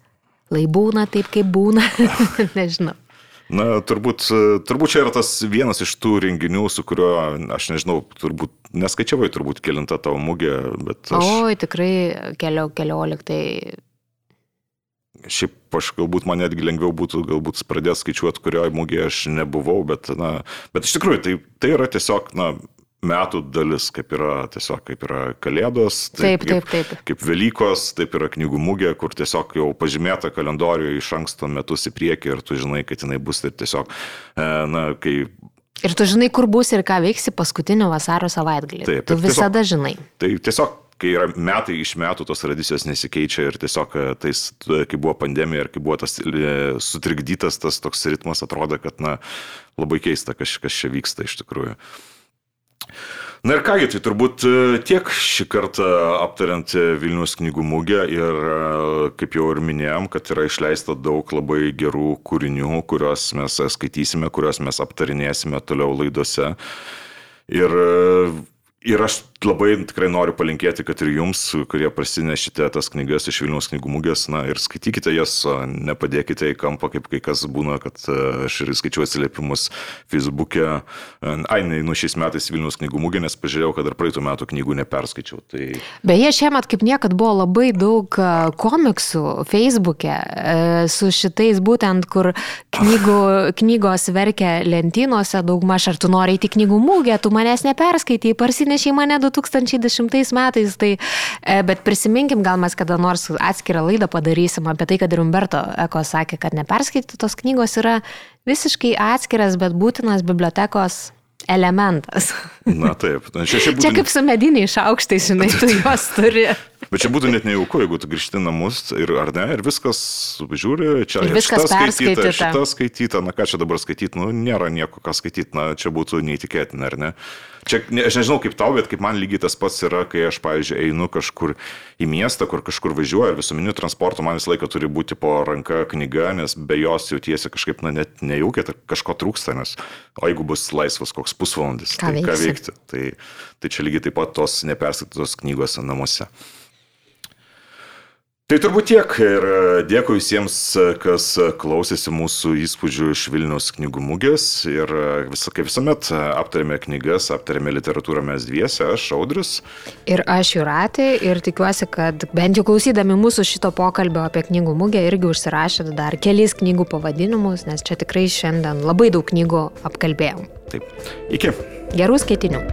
laibūna taip, kaip būna, nežinau. Na, turbūt, turbūt čia yra tas vienas iš tų renginių, su kuriuo, aš nežinau, turbūt neskaičiavai turbūt kilintą tavo mugę, bet... Aš... Oi, tikrai kelio, kelioliktai šiaip aš galbūt man netgi lengviau būtų galbūt pradėti skaičiuoti, kurioje mūgėje aš nebuvau, bet, na, bet iš tikrųjų tai, tai yra tiesiog, na, metų dalis, kaip yra tiesiog, kaip yra Kalėdos, taip, taip, taip, taip. Kaip, Velykos, taip yra knygų mūgė, kur tiesiog jau pažymėta kalendoriuje iš anksto metus į priekį ir tu žinai, kad jinai bus ir tiesiog, e, na, kai Ir tu žinai, kur bus ir ką veiksi paskutinio vasario savaitgalį. Taip, tu visada tiesiog, žinai. Tai tiesiog kai yra metai iš metų tos tradicijos nesikeičia ir tiesiog e, tais, kai buvo pandemija ir kai buvo tas e, sutrikdytas tas toks ritmas, atrodo, kad na, labai keista, kas, kas čia vyksta iš tikrųjų. Na ir kągi, tai turbūt e, tiek šį kartą aptariant Vilnius knygų mūgę ir kaip jau ir minėjom, kad yra išleista daug labai gerų kūrinių, kuriuos mes skaitysime, kuriuos mes aptarinėsime toliau laidose. Ir Ir aš labai tikrai noriu palinkėti, kad ir jums, kurie prasinešite tas knygas iš Vilniaus knygų mugės, na ir skaitykite jas, nepadėkite į kampą, kaip kai kas būna, kad e, aš ir skaičiuoju atsiliepimus Facebook'e. Ai, nu šiais metais Vilniaus knygų mugė, nes pažiūrėjau, kad dar praeitų metų knygų neperskaičiau. Tai... Beje, šiemet kaip niekad buvo labai daug e, komiksų Facebook'e e, su šitais būtent, kur knygų, knygos verkia lentynose daugmaž, ar tu nori įti knygų mugę, tu manęs neperskaitai, parsinešai atsinešė mane 2010 metais, tai, e, bet prisiminkim, gal mes kada nors atskirą laidą padarysim apie tai, kad ir Umberto Eko sakė, kad neperskaityti tos knygos yra visiškai atskiras, bet būtinas bibliotekos elementas. Na taip. Na, čia, čia, būtų... čia kaip su mediniai šaukštai, žinai, tu juos turi. Bet čia būtų net nejauku, jeigu tu grįžti namus ir ar ne, ir viskas žiūri, čia ir viskas skaityta, šita skaityta, na ką čia dabar skaityti, nu nėra nieko ką skaityti, na čia būtų neįtikėtina, ar ne? Čia, ne, aš nežinau kaip tau, bet kaip man lygiai tas pats yra, kai aš, pavyzdžiui, einu kažkur į miestą, kur kažkur važiuoju ir visuomenių transporto man visą laiką turi būti po ranka knyga, nes be jos jautiesi kažkaip, na, net nejaukiai, kažko trūksta, nes o jeigu bus laisvas koks pusvalandis, ką tai veiksi? ką veikti. Tai, tai čia lygiai taip pat tos neperskaitytos knygos namuose. Tai turbūt tiek ir e, dėkui visiems, e, kas klausėsi mūsų įspūdžių iš Vilnius knygų mugės ir e, vis, kaip visuomet aptarėme knygas, aptarėme literatūrą mes dviese, aš Audris. Ir aš Juratė ir tikiuosi, kad bent jau klausydami mūsų šito pokalbio apie knygų mugę irgi užsirašėt dar kelis knygų pavadinimus, nes čia tikrai šiandien labai daug knygų apkalbėjom. Taip, iki. Gerų skaitinių.